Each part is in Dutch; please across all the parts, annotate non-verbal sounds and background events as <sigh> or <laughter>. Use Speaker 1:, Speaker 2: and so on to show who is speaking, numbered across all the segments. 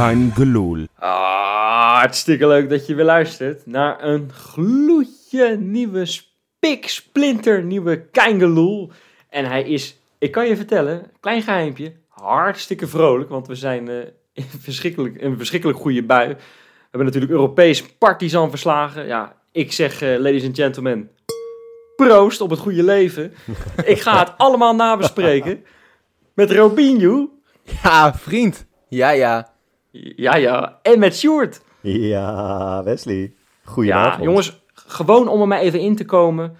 Speaker 1: kein geloel.
Speaker 2: Ah, hartstikke leuk dat je weer luistert naar een gloedje nieuwe spik, splinter, nieuwe Keingeloel. En hij is, ik kan je vertellen, klein geheimpje, hartstikke vrolijk, want we zijn eh, <laughs> in verschrikkelijk, een verschrikkelijk goede bui. We hebben natuurlijk Europees Partizan verslagen. Ja, ik zeg, eh, ladies and gentlemen, proost op het goede leven. ik ga het allemaal nabespreken <laughs> met Robinho.
Speaker 3: Ja, vriend. Ja, ja.
Speaker 2: Ja, ja, en met Sjoerd.
Speaker 4: Ja, Wesley.
Speaker 2: Ja,
Speaker 4: Goedenavond.
Speaker 2: jongens, gewoon om er maar even in te komen.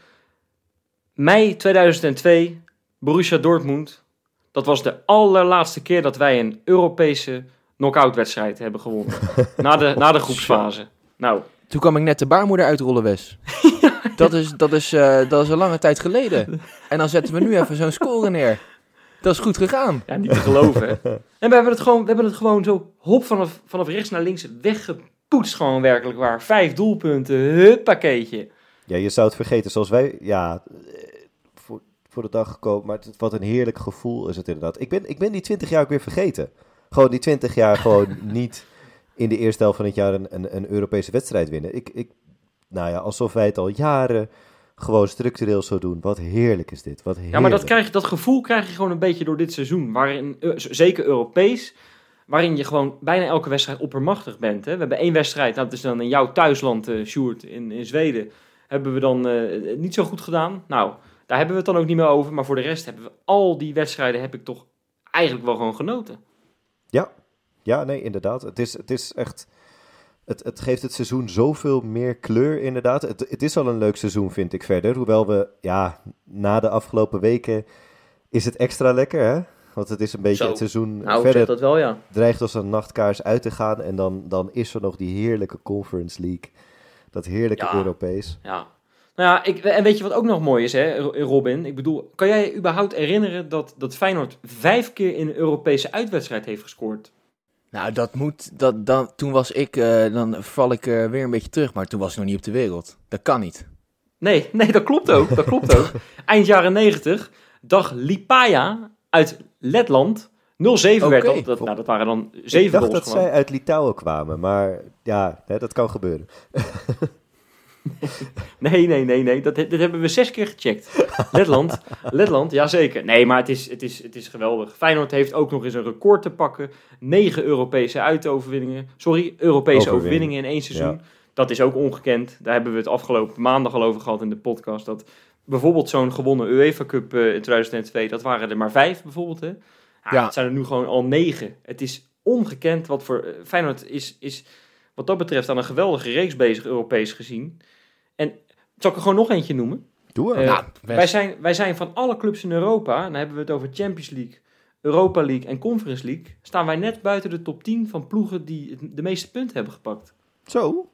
Speaker 2: Mei 2002, Borussia Dortmund. Dat was de allerlaatste keer dat wij een Europese knock-out-wedstrijd hebben gewonnen. <laughs> na, de, na de groepsfase. Nou,
Speaker 3: Toen kwam ik net de baarmoeder uitrollen, Wes. <laughs> dat, is, dat, is, eh, dat is een lange tijd geleden. En dan zetten we nu even zo'n score neer. Dat is goed gegaan.
Speaker 2: ja, niet te geloven. hè. <laughs> En we hebben het gewoon, we hebben het gewoon zo hop vanaf, vanaf rechts naar links weggepoetst gewoon werkelijk waar. Vijf doelpunten, het pakketje.
Speaker 4: Ja, je zou het vergeten zoals wij, ja, eh, voor, voor de dag gekomen. Maar het- wat een heerlijk gevoel is het inderdaad. Ik ben, ik ben die 20 jaar ook weer vergeten. Gewoon die 20 jaar <laughs> gewoon niet in de eerste helft van het jaar een, een, een Europese wedstrijd winnen. Ik, ik, nou ja, alsof wij het al jaren gewoon structureel zo doen. Wat heerlijk is dit. Wat heerlijk.
Speaker 2: Ja, maar dat, krijg, dat gevoel krijg je gewoon een beetje door dit seizoen. Waarin, eh, zeker Europees, waarin je gewoon bijna elke wedstrijd oppermachtig bent. Hè? We hebben één wedstrijd, nou, dat is dan in jouw thuisland, eh Sjoerd, in, in Zweden. Hebben we dan eh, niet zo goed gedaan. Nou, daar hebben we het dan ook niet meer over. Maar voor de rest hebben we al die wedstrijden, heb ik toch eigenlijk wel gewoon genoten.
Speaker 4: Ja, nee, inderdaad. Het is, het is echt. Het, het geeft het seizoen zoveel meer kleur, inderdaad. Het, het is al een leuk seizoen, vind ik verder. Hoewel we, ja, na de afgelopen weken is het extra lekker, hè? Want het is een beetje
Speaker 2: Zo.
Speaker 4: het seizoen
Speaker 2: Nou,
Speaker 4: verder
Speaker 2: dat wel, ja.
Speaker 4: dreigt als een nachtkaars uit te gaan. En dan, dan is er nog die heerlijke Conference League. Dat heerlijke
Speaker 2: Ja.
Speaker 4: Europees.
Speaker 2: Ja. Nou ja, ik, en weet je wat ook nog mooi is, hè, Robin? Ik bedoel, kan jij je überhaupt herinneren dat, dat Feyenoord vijf keer in een Europese uitwedstrijd heeft gescoord?
Speaker 3: Nou, dat moet... Dat, dan, toen was ik... eh, dan val ik eh, weer een beetje terug. Maar toen was ik nog niet op de wereld. Dat kan niet.
Speaker 2: Nee, nee, dat klopt ook. Dat klopt ook. <laughs> Eind jaren 90, dag Lipaja uit Letland. 0-7 werd
Speaker 3: Oké.
Speaker 2: dat. dat. Nou, dat waren dan
Speaker 4: ik
Speaker 2: zeven
Speaker 4: dacht
Speaker 2: goals
Speaker 4: dat
Speaker 2: gewoon.
Speaker 4: zij uit Litouwen kwamen. Maar ja, hè, dat kan gebeuren. <laughs> <laughs>
Speaker 2: Nee, nee, nee, nee. Dat, dit hebben we zes keer gecheckt. Letland, Letland, jazeker. Nee, maar het is, het, is, het is geweldig. Feyenoord heeft ook nog eens een record te pakken. Negen Europese uitoverwinningen. Sorry, Europese
Speaker 4: Overwinningen.
Speaker 2: in één seizoen. Dat is ook ongekend. Daar hebben we het afgelopen maandag al over gehad in de podcast. Dat bijvoorbeeld zo'n gewonnen UEFA Cup eh, in 2002, dat waren er maar vijf bijvoorbeeld. Hè? Ja,
Speaker 3: Ja.
Speaker 2: Het zijn er nu gewoon al negen. Het is ongekend wat voor... eh, Feyenoord is, is wat dat betreft aan een geweldige reeks bezig, Europees gezien. En zal ik er gewoon nog eentje noemen?
Speaker 4: Doe
Speaker 2: Eh,
Speaker 3: nou,
Speaker 2: wij, zijn, wij zijn van alle clubs in Europa, dan hebben we het over Champions League, Europa League en Conference League, staan wij net buiten de top 10 van ploegen die de meeste punten hebben gepakt.
Speaker 4: Zo.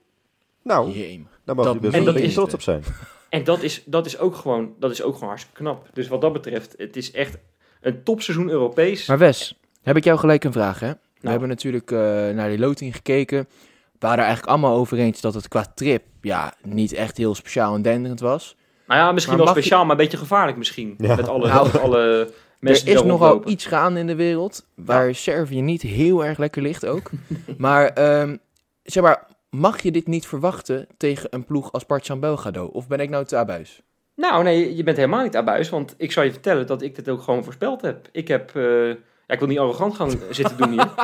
Speaker 4: Nou,
Speaker 3: Jeem.
Speaker 4: daar mag
Speaker 3: dat
Speaker 4: je best wel een beetje trots op zijn.
Speaker 2: En dat is, dat is, ook, gewoon, dat is ook gewoon hartstikke knap. Dus wat dat betreft, het is echt een topseizoen Europees.
Speaker 3: Maar Wes, heb ik jou gelijk een vraag, hè? We
Speaker 2: Nou.
Speaker 3: hebben natuurlijk eh, naar die loting gekeken. We waren er eigenlijk allemaal over eens dat het qua trip ja, niet echt heel speciaal en denderend was.
Speaker 2: nou ja, misschien
Speaker 3: Maar
Speaker 2: wel
Speaker 3: je-
Speaker 2: speciaal, maar een beetje gevaarlijk misschien.
Speaker 4: Ja.
Speaker 2: Met alle,
Speaker 3: Nou,
Speaker 2: met alle mensen
Speaker 3: er is nogal iets gaande in de wereld, waar Servië niet heel erg lekker ligt ook. <laughs> maar, ehm, zeg maar, mag je dit niet verwachten tegen een ploeg als Partizan Belgrado? Of ben ik nou te abuis?
Speaker 2: Nou, nee, je bent helemaal niet abuis, want ik zal je vertellen dat ik dit ook gewoon voorspeld heb. Ik heb, eh, ja, ik wil niet arrogant gaan zitten doen hier. <laughs>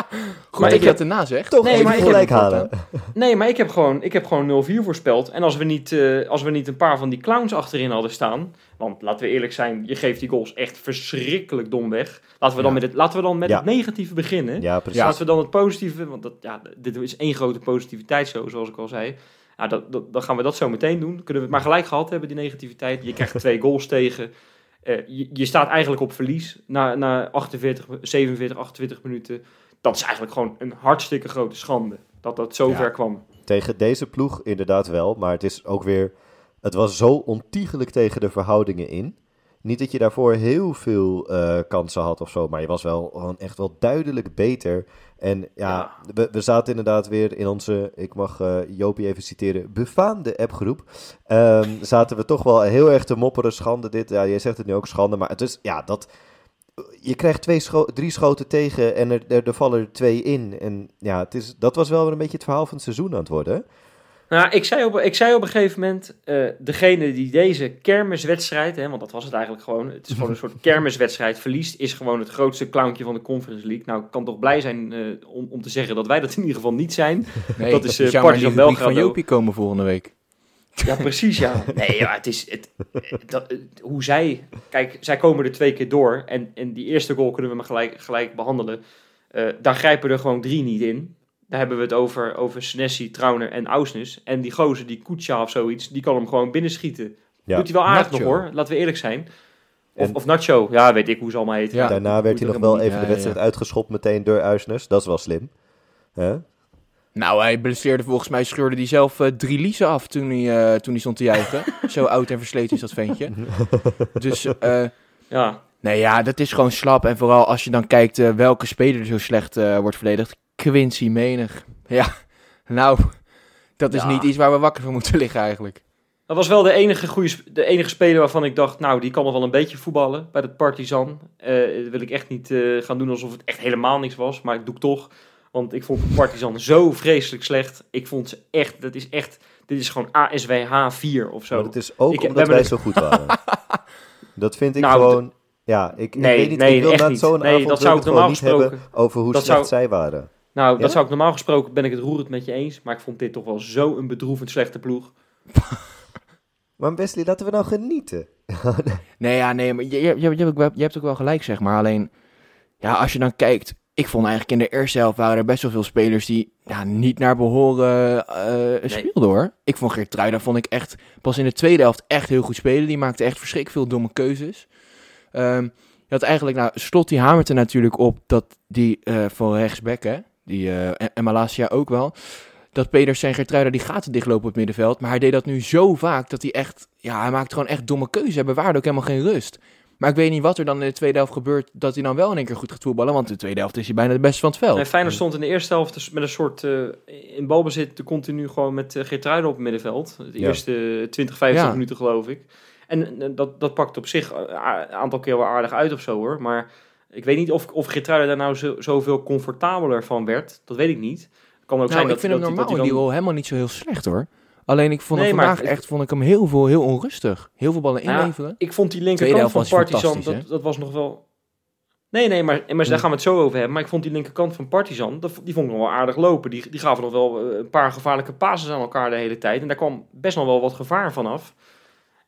Speaker 3: Goed
Speaker 2: Maar
Speaker 3: dat
Speaker 2: ik
Speaker 3: je
Speaker 2: heb-
Speaker 3: dat erna zegt.
Speaker 4: Toch
Speaker 2: Nee, maar ik
Speaker 4: gelijk
Speaker 2: heb-
Speaker 4: halen.
Speaker 2: Nee, maar ik heb gewoon, ik heb gewoon 0-4 voorspeld. En als we, niet, eh, als we niet een paar van die clowns achterin hadden staan. Want laten we eerlijk zijn, je geeft die goals echt verschrikkelijk dom weg. Laten we dan
Speaker 3: Ja.
Speaker 2: met het, laten we dan met
Speaker 4: Ja.
Speaker 2: het negatieve beginnen.
Speaker 4: Ja, precies.
Speaker 2: Laten we dan het positieve, want dat, ja, dit is één grote positiviteitsshow, zoals ik al zei. Ja, dat, dat, dan gaan we dat zo meteen doen. Kunnen we het maar gelijk gehad hebben, die negativiteit. Je krijgt twee goals tegen. Eh, je, je staat eigenlijk op verlies na, na 48, 47, 28 minuten. Dat is eigenlijk gewoon een hartstikke grote schande. Dat dat zo
Speaker 3: Ja.
Speaker 2: ver kwam.
Speaker 4: Tegen deze ploeg inderdaad wel, maar het is ook weer... Het was zo ontiegelijk tegen de verhoudingen in. Niet dat je daarvoor heel veel eh, kansen had of zo, maar je was wel gewoon echt wel duidelijk beter. En ja,
Speaker 2: Ja.
Speaker 4: We, we zaten inderdaad weer in onze, ik mag eh Jopie even citeren, befaamde appgroep. Ehm, zaten we toch wel heel erg te mopperen, schande dit. Ja, jij zegt het nu ook, schande, maar het is, ja, dat... je krijgt twee scho drie schoten tegen en er, er, er vallen er twee in. En ja, het is, dat was wel weer een beetje het verhaal van het seizoen aan het worden. hè?
Speaker 2: Nou, ik zei op, ik zei op een gegeven moment, eh, degene die deze kermiswedstrijd, hè, want dat was het eigenlijk gewoon, het is gewoon een soort <laughs> kermiswedstrijd, verliest, is gewoon het grootste clowntje van de Conference League. Nou, ik kan toch blij zijn eh, om, om te zeggen dat wij dat in ieder geval niet zijn. <laughs>
Speaker 3: Nee,
Speaker 2: Dat is, eh,
Speaker 3: jammer
Speaker 2: Partizan
Speaker 3: rubriek van
Speaker 2: Belgrado.
Speaker 3: Jopie komen volgende week.
Speaker 2: Ja, precies, ja. <laughs> Nee, ja, het is, het, dat, hoe zij, kijk, zij komen er twee keer door en, en die eerste goal kunnen we maar gelijk, gelijk behandelen. Eh, daar grijpen er gewoon drie niet in. Daar hebben we het over, over Senesi, Trauner en Ausnes. En die gozer, die Kucha of zoiets, die kan hem gewoon binnenschieten.
Speaker 4: Ja.
Speaker 2: Doet hij wel aardig
Speaker 3: Nacho.
Speaker 2: nog hoor, laten we eerlijk zijn. Of,
Speaker 4: En-
Speaker 2: of Nacho, ja, weet ik hoe ze allemaal heten.
Speaker 3: Ja.
Speaker 4: Daarna werd hij nog wel even
Speaker 3: Ja,
Speaker 4: de wedstrijd
Speaker 3: ja.
Speaker 4: uitgeschopt meteen door Uisnes. Dat is wel slim. Hè?
Speaker 3: Nou, hij blesseerde volgens mij, scheurde hij zelf eh, drie liezen af toen hij, eh, toen hij stond te juichen. <laughs> Zo oud en versleten is dat ventje. <laughs> Dus, eh,
Speaker 2: Ja,
Speaker 3: nee ja, dat is gewoon slap. En vooral als je dan kijkt welke speler er zo slecht eh, wordt verdedigd. Quincy Menig. Ja, nou, dat is
Speaker 2: Ja.
Speaker 3: niet iets waar we wakker van moeten liggen eigenlijk.
Speaker 2: Dat was wel de enige, goede, de enige speler waarvan ik dacht, nou, die kan nog wel een beetje voetballen bij dat Partizan. Eh dat wil ik echt niet eh, gaan doen alsof het echt helemaal niks was, maar ik doe het toch. Want ik vond Partizan zo vreselijk slecht. Ik vond ze echt, dat is echt, dit is gewoon ASWH 4 of zo.
Speaker 4: Maar het is ook
Speaker 2: Ik-
Speaker 4: omdat wij zo goed waren. <laughs> dat vind ik
Speaker 2: Nou,
Speaker 4: gewoon... Ja, ik,
Speaker 2: Nee,
Speaker 4: ik weet niet,
Speaker 2: nee,
Speaker 4: ik wil
Speaker 2: echt
Speaker 4: na
Speaker 2: niet.
Speaker 4: zo'n
Speaker 2: Nee,
Speaker 4: avond
Speaker 2: dat zou
Speaker 4: ik
Speaker 2: normaal
Speaker 4: niet hebben over hoe
Speaker 2: dat
Speaker 4: slecht
Speaker 2: zou-
Speaker 4: zij waren.
Speaker 2: Nou, dat zou ik normaal gesproken, ben ik het roerend met je eens. Maar ik vond dit toch wel zo een bedroevend slechte ploeg. <laughs>
Speaker 4: Maar Wesley, laten we nou genieten. <laughs>
Speaker 3: Nee, ja, nee, maar je, je, je, je, hebt ook wel- je hebt ook wel gelijk, zeg maar. Alleen, ja, als je dan kijkt... Ik vond eigenlijk in de eerste helft waren er best wel veel spelers die ja, niet naar behoren eh speelden hoor. Ik vond Geertruida vond ik echt pas in de tweede helft echt heel goed spelen. Die maakte echt verschrikkelijk veel domme keuzes. Ehm, je had eigenlijk, nou, Slot die hamerte natuurlijk op dat die eh van rechtsback, hè, die, eh, en, Malasia ook wel, dat Peders en Geertruida die gaten dichtlopen op het middenveld. Maar hij deed dat nu zo vaak dat hij echt, ja, hij maakte gewoon echt domme keuzes. Hij bewaarde ook helemaal geen rust. Maar ik weet niet wat er dan in de tweede helft gebeurt, dat hij dan wel in één keer goed gaat voetballen. Want in de tweede helft is hij bijna de beste van het veld.
Speaker 2: En Feyenoord stond in de eerste helft dus met een soort, eh, in balbezit te continu gewoon met uh, Geertruiden op het middenveld. De
Speaker 4: Ja.
Speaker 2: eerste 20, 25
Speaker 3: Ja.
Speaker 2: minuten geloof ik. En dat, dat pakt op zich een aantal keer wel aardig uit of zo hoor. Maar ik weet niet of, of daar nou zo, zoveel comfortabeler van werd. Dat weet ik niet. Kan ook
Speaker 3: Nou,
Speaker 2: zijn
Speaker 3: ik
Speaker 2: dat,
Speaker 3: vind
Speaker 2: dat,
Speaker 3: hem normaal die rol helemaal niet zo heel slecht hoor. Alleen ik vond hem
Speaker 2: Nee,
Speaker 3: vandaag
Speaker 2: het-
Speaker 3: echt vond ik hem heel veel, heel onrustig. Heel veel ballen
Speaker 2: Nou
Speaker 3: inleveren.
Speaker 2: Ik vond die linkerkant van Partizan, dat, dat was nog wel... Nee, nee, maar, maar daar gaan we het zo over hebben. Maar ik vond die linkerkant van Partizan, die vond ik nog wel aardig lopen. Die, die gaven nog wel eh, een paar gevaarlijke passes aan elkaar de hele tijd. En daar kwam best nog wel wat gevaar vanaf.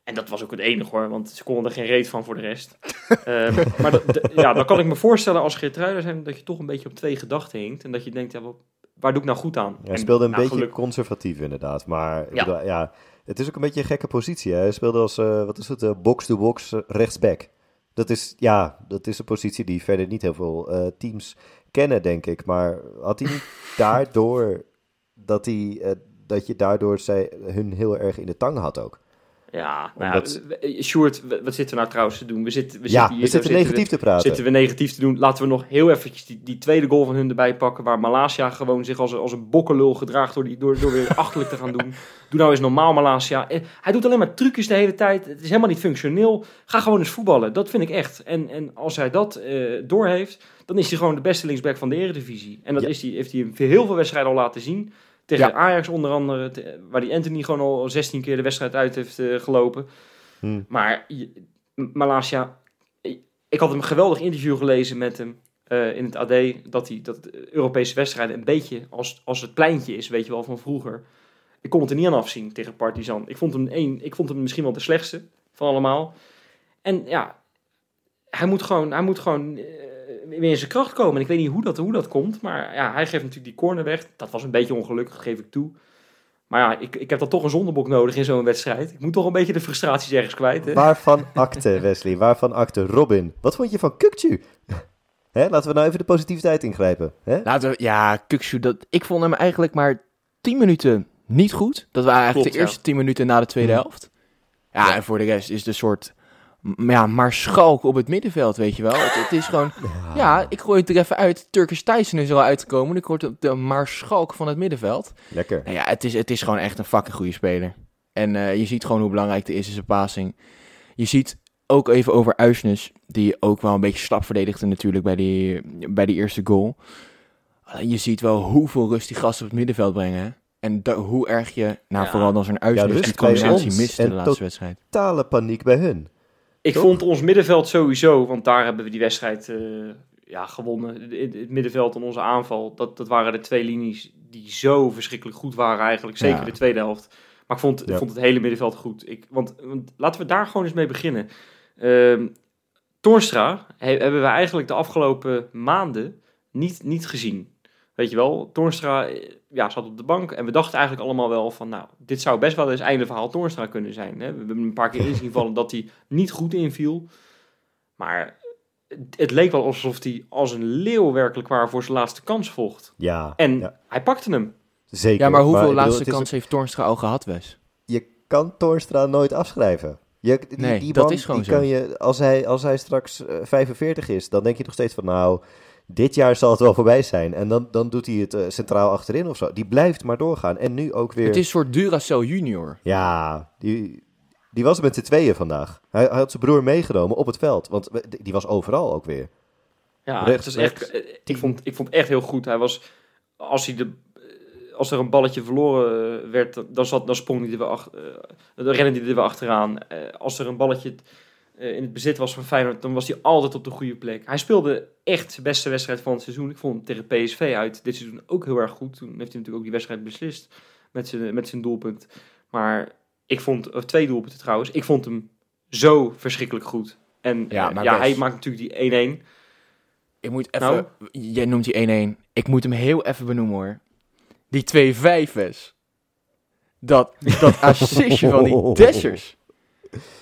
Speaker 2: En dat was ook het enige hoor, want ze konden er geen reet van voor de rest. <laughs> Ehm, maar dat, ja, dan kan ik me voorstellen als Geertruiden zijn dat je toch een beetje op twee gedachten hinkt. En dat je denkt, ja, wat- waar doe ik nou goed aan?
Speaker 4: Hij speelde een
Speaker 2: nou,
Speaker 4: beetje conservatief inderdaad. Maar
Speaker 2: Ja.
Speaker 4: bedoel, ja, het is ook een beetje een gekke positie. Hè? Hij speelde als, eh, wat is het, eh, box-to-box eh, rechtsback. Dat is, ja, dat is een positie die verder niet heel veel teams kennen, denk ik. Maar had hij niet <laughs> daardoor, dat, hij, dat je daardoor zij, hun heel erg in de tang had ook?
Speaker 2: Ja, nou
Speaker 4: Omdat-
Speaker 2: ja, Sjoerd, wat zitten we nou trouwens te doen? We zitten, we
Speaker 4: ja,
Speaker 2: zitten hier,
Speaker 4: we zitten negatief te praten.
Speaker 2: zitten we negatief te doen. Laten we nog heel eventjes die, die tweede goal van hun erbij pakken. Waar Malasia gewoon zich als, een- als een bokkenlul gedraagt door, die, door, door weer achterlijk te gaan doen. <laughs> Doe nou eens normaal Malasia. Eh, Hij doet alleen maar trucjes de hele tijd. Het is helemaal niet functioneel. Ga gewoon eens voetballen. Dat vind ik echt. En, en als hij dat eh doorheeft, dan is hij gewoon de beste linksback van de eredivisie. En dat
Speaker 4: Ja.
Speaker 2: is hij, heeft hij in heel veel wedstrijden al laten zien. Tegen
Speaker 3: Ja.
Speaker 2: Ajax onder andere, te- waar die Anthony gewoon al 16 keer de wedstrijd uit heeft eh, gelopen.
Speaker 4: Hm.
Speaker 2: Maar Malasia, ik- had een geweldig interview gelezen met hem eh, in het AD. Dat hij dat de Europese wedstrijden een beetje als, als het pleintje is, weet je wel, van vroeger. Ik kon het er niet aan afzien tegen Partizan. Ik vond hem, één, ik vond hem misschien wel de slechtste van allemaal. En ja, hij moet gewoon, hij moet gewoon eh, weer in zijn kracht komen. En ik weet niet hoe dat, hoe dat komt. Maar ja, hij geeft natuurlijk die corner weg. Dat was een beetje ongelukkig, geef ik toe. Maar ja, ik, ik heb dan toch een zondebok nodig in zo'n wedstrijd. Ik moet toch een beetje de frustraties ergens kwijt. Hè?
Speaker 4: Waarvan akte, Wesley? Waarvan akte? Robin, wat vond je van Kukcu? <laughs> Hè, laten we nou even de positiviteit ingrijpen. Hè?
Speaker 3: Laten we, ja, Kukshu, dat, ik vond hem eigenlijk maar 10 minuten niet goed. Dat waren eigenlijk
Speaker 2: Klopt,
Speaker 3: de
Speaker 2: ja.
Speaker 3: eerste 10 minuten na de tweede
Speaker 4: Mhm.
Speaker 3: helft. Ja, en voor de rest is het een soort, ja, maar schalk op het middenveld, weet je wel. Het, het is gewoon, ja, ik gooi het er even uit. Turkish Tyson is er al uitgekomen. Ik word de marschalk van het middenveld.
Speaker 4: Lekker.
Speaker 3: Nou ja, het is, het is gewoon echt een fucking goede speler. En eh, je ziet gewoon hoe belangrijk het is in zijn passing. Je ziet ook even over Uisnes, die ook wel een beetje slap verdedigde natuurlijk bij die, bij die eerste goal. Je ziet wel hoeveel rust die gasten op het middenveld brengen. hè. En hoe erg je, nou
Speaker 2: Ja.
Speaker 3: vooral dan zo'n Uisnes, die
Speaker 4: ons
Speaker 3: miste
Speaker 4: en
Speaker 3: de laatste wedstrijd.
Speaker 4: Totale paniek bij hun.
Speaker 2: Ik
Speaker 4: Toch?
Speaker 2: vond ons middenveld sowieso, want daar hebben we die wedstrijd eh, ja, gewonnen. Het, het middenveld en onze aanval, dat, dat waren de twee linies die zo verschrikkelijk goed waren eigenlijk. Zeker
Speaker 3: Ja.
Speaker 2: de tweede helft. Maar ik vond, ik vond het hele middenveld goed. Ik, want, want laten we daar gewoon eens mee beginnen. Ehm Toornstra he- hebben we eigenlijk de afgelopen maanden niet, niet gezien. Weet je wel, Toornstra eh, ja, zat op de bank en we dachten eigenlijk allemaal wel van, nou, dit zou best wel eens einde verhaal Toornstra kunnen zijn. Hè? We hebben een paar keer <laughs> inzien vallen dat hij niet goed inviel. Maar het, leek wel alsof hij als een leeuw werkelijk waar voor zijn laatste kans vocht.
Speaker 4: Ja,
Speaker 2: En
Speaker 4: ja,
Speaker 2: hij pakte hem.
Speaker 4: zeker.
Speaker 3: Ja, maar hoeveel laatste kansen heeft Toornstra al gehad, Wes?
Speaker 4: Je kan Toornstra nooit afschrijven. Je, die,
Speaker 3: Nee,
Speaker 4: die
Speaker 3: dat is gewoon
Speaker 4: die
Speaker 3: zo.
Speaker 4: Kan je, als, hij, als hij straks eh, 45 is, dan denk je nog steeds van... nou, dit jaar zal het wel voorbij zijn. En dan, dan doet hij het eh, centraal achterin of zo. Die blijft maar doorgaan. En nu ook weer...
Speaker 3: Het is een soort Duracell junior.
Speaker 4: Ja, die, die was met z'n tweeën vandaag. Hij, hij had zijn broer meegenomen op het veld. Want die was overal ook weer.
Speaker 2: Ja,
Speaker 4: Rechts,
Speaker 2: het is echt,
Speaker 4: rechts,
Speaker 2: eh, ik, vond, ik vond het echt heel goed. Hij was, als, hij de, eh, als er een balletje verloren werd, dan, zat, dan sprong hij er weer achter, dan rende hij er weer achteraan. Eh, als er een balletje in het bezit was van Feyenoord, dan was hij altijd op de goede plek. Hij speelde echt zijn beste wedstrijd van het seizoen. Ik vond hem tegen PSV uit dit seizoen ook heel erg goed. Toen heeft hij natuurlijk ook die wedstrijd beslist met zijn, met zijn doelpunt. Maar ik vond, of twee doelpunten trouwens, ik vond hem zo verschrikkelijk goed. En
Speaker 3: Ja,
Speaker 2: eh, ja, hij maakt natuurlijk die 1-1.
Speaker 3: Ik moet even...
Speaker 2: Nou?
Speaker 3: Jij noemt die 1-1. Ik moet hem heel even benoemen, hoor. Die 2-5 is. Dat, dat <laughs> assistje van die Dessers.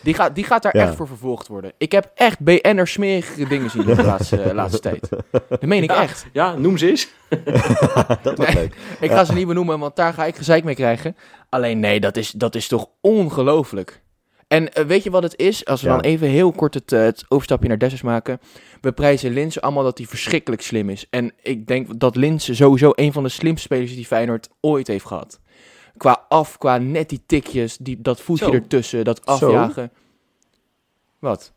Speaker 3: Die gaat, die gaat daar
Speaker 4: Ja.
Speaker 3: echt voor vervolgd worden. Ik heb echt BN'er smerige dingen zien de laatste, laatste <laughs> tijd. Dat meen ik
Speaker 2: Ja.
Speaker 3: echt.
Speaker 2: Ja, noem ze eens. <laughs>
Speaker 4: dat was
Speaker 3: Nee.
Speaker 4: leuk.
Speaker 3: Ik ga ze niet benoemen, want daar ga ik gezeik mee krijgen. Alleen nee, dat is, dat is toch ongelooflijk. En eh, weet je wat het is? Als we
Speaker 4: Ja.
Speaker 3: dan even heel kort het, eh, het overstapje naar Dessers maken. We prijzen Linse allemaal dat hij verschrikkelijk slim is. En ik denk dat Linse sowieso een van de slimste spelers is die Feyenoord ooit heeft gehad. Qua af, qua net die tikjes, die, dat voetje
Speaker 2: Zo.
Speaker 3: ertussen, dat afjagen. Wat?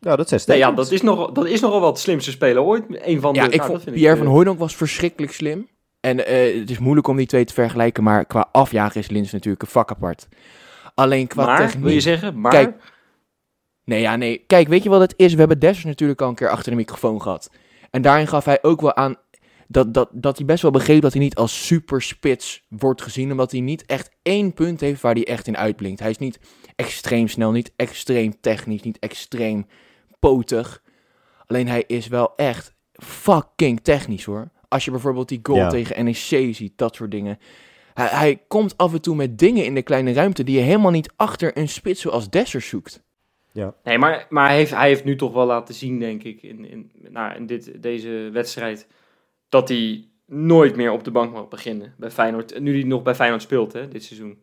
Speaker 4: Nou, dat zijn
Speaker 2: Nee, ja, dat is, nog, dat is nogal wat slimste speler ooit. Een van de,
Speaker 3: Ja, ik
Speaker 2: nou,
Speaker 3: vond Pierre
Speaker 2: ik,
Speaker 3: van
Speaker 2: eh,
Speaker 3: Hooydonk was verschrikkelijk slim. En eh, het is moeilijk om die twee te vergelijken, maar qua afjagen is Lins natuurlijk een vak apart. Alleen qua
Speaker 2: Maar,
Speaker 3: techniek...
Speaker 2: wil je zeggen, maar...
Speaker 3: Kijk, Nee, ja, nee. Kijk, weet je wat het is? We hebben Dessers natuurlijk al een keer achter de microfoon gehad. En daarin gaf hij ook wel aan dat, dat, dat hij best wel begreep dat hij niet als superspits wordt gezien. Omdat hij niet echt één punt heeft waar hij echt in uitblinkt. Hij is niet extreem snel, niet extreem technisch, niet extreem potig. Alleen hij is wel echt fucking technisch hoor. Als je bijvoorbeeld die goal
Speaker 4: Ja.
Speaker 3: tegen NEC ziet, dat soort dingen. Hij, hij komt af en toe met dingen in de kleine ruimte die je helemaal niet achter een spits zoals Dessers zoekt.
Speaker 2: Nee, maar, maar hij, heeft, hij heeft nu toch wel laten zien, denk ik, in, in, nou, in dit, deze wedstrijd, dat hij nooit meer op de bank mag beginnen bij Feyenoord. Nu hij nog bij Feyenoord speelt, hè, dit seizoen.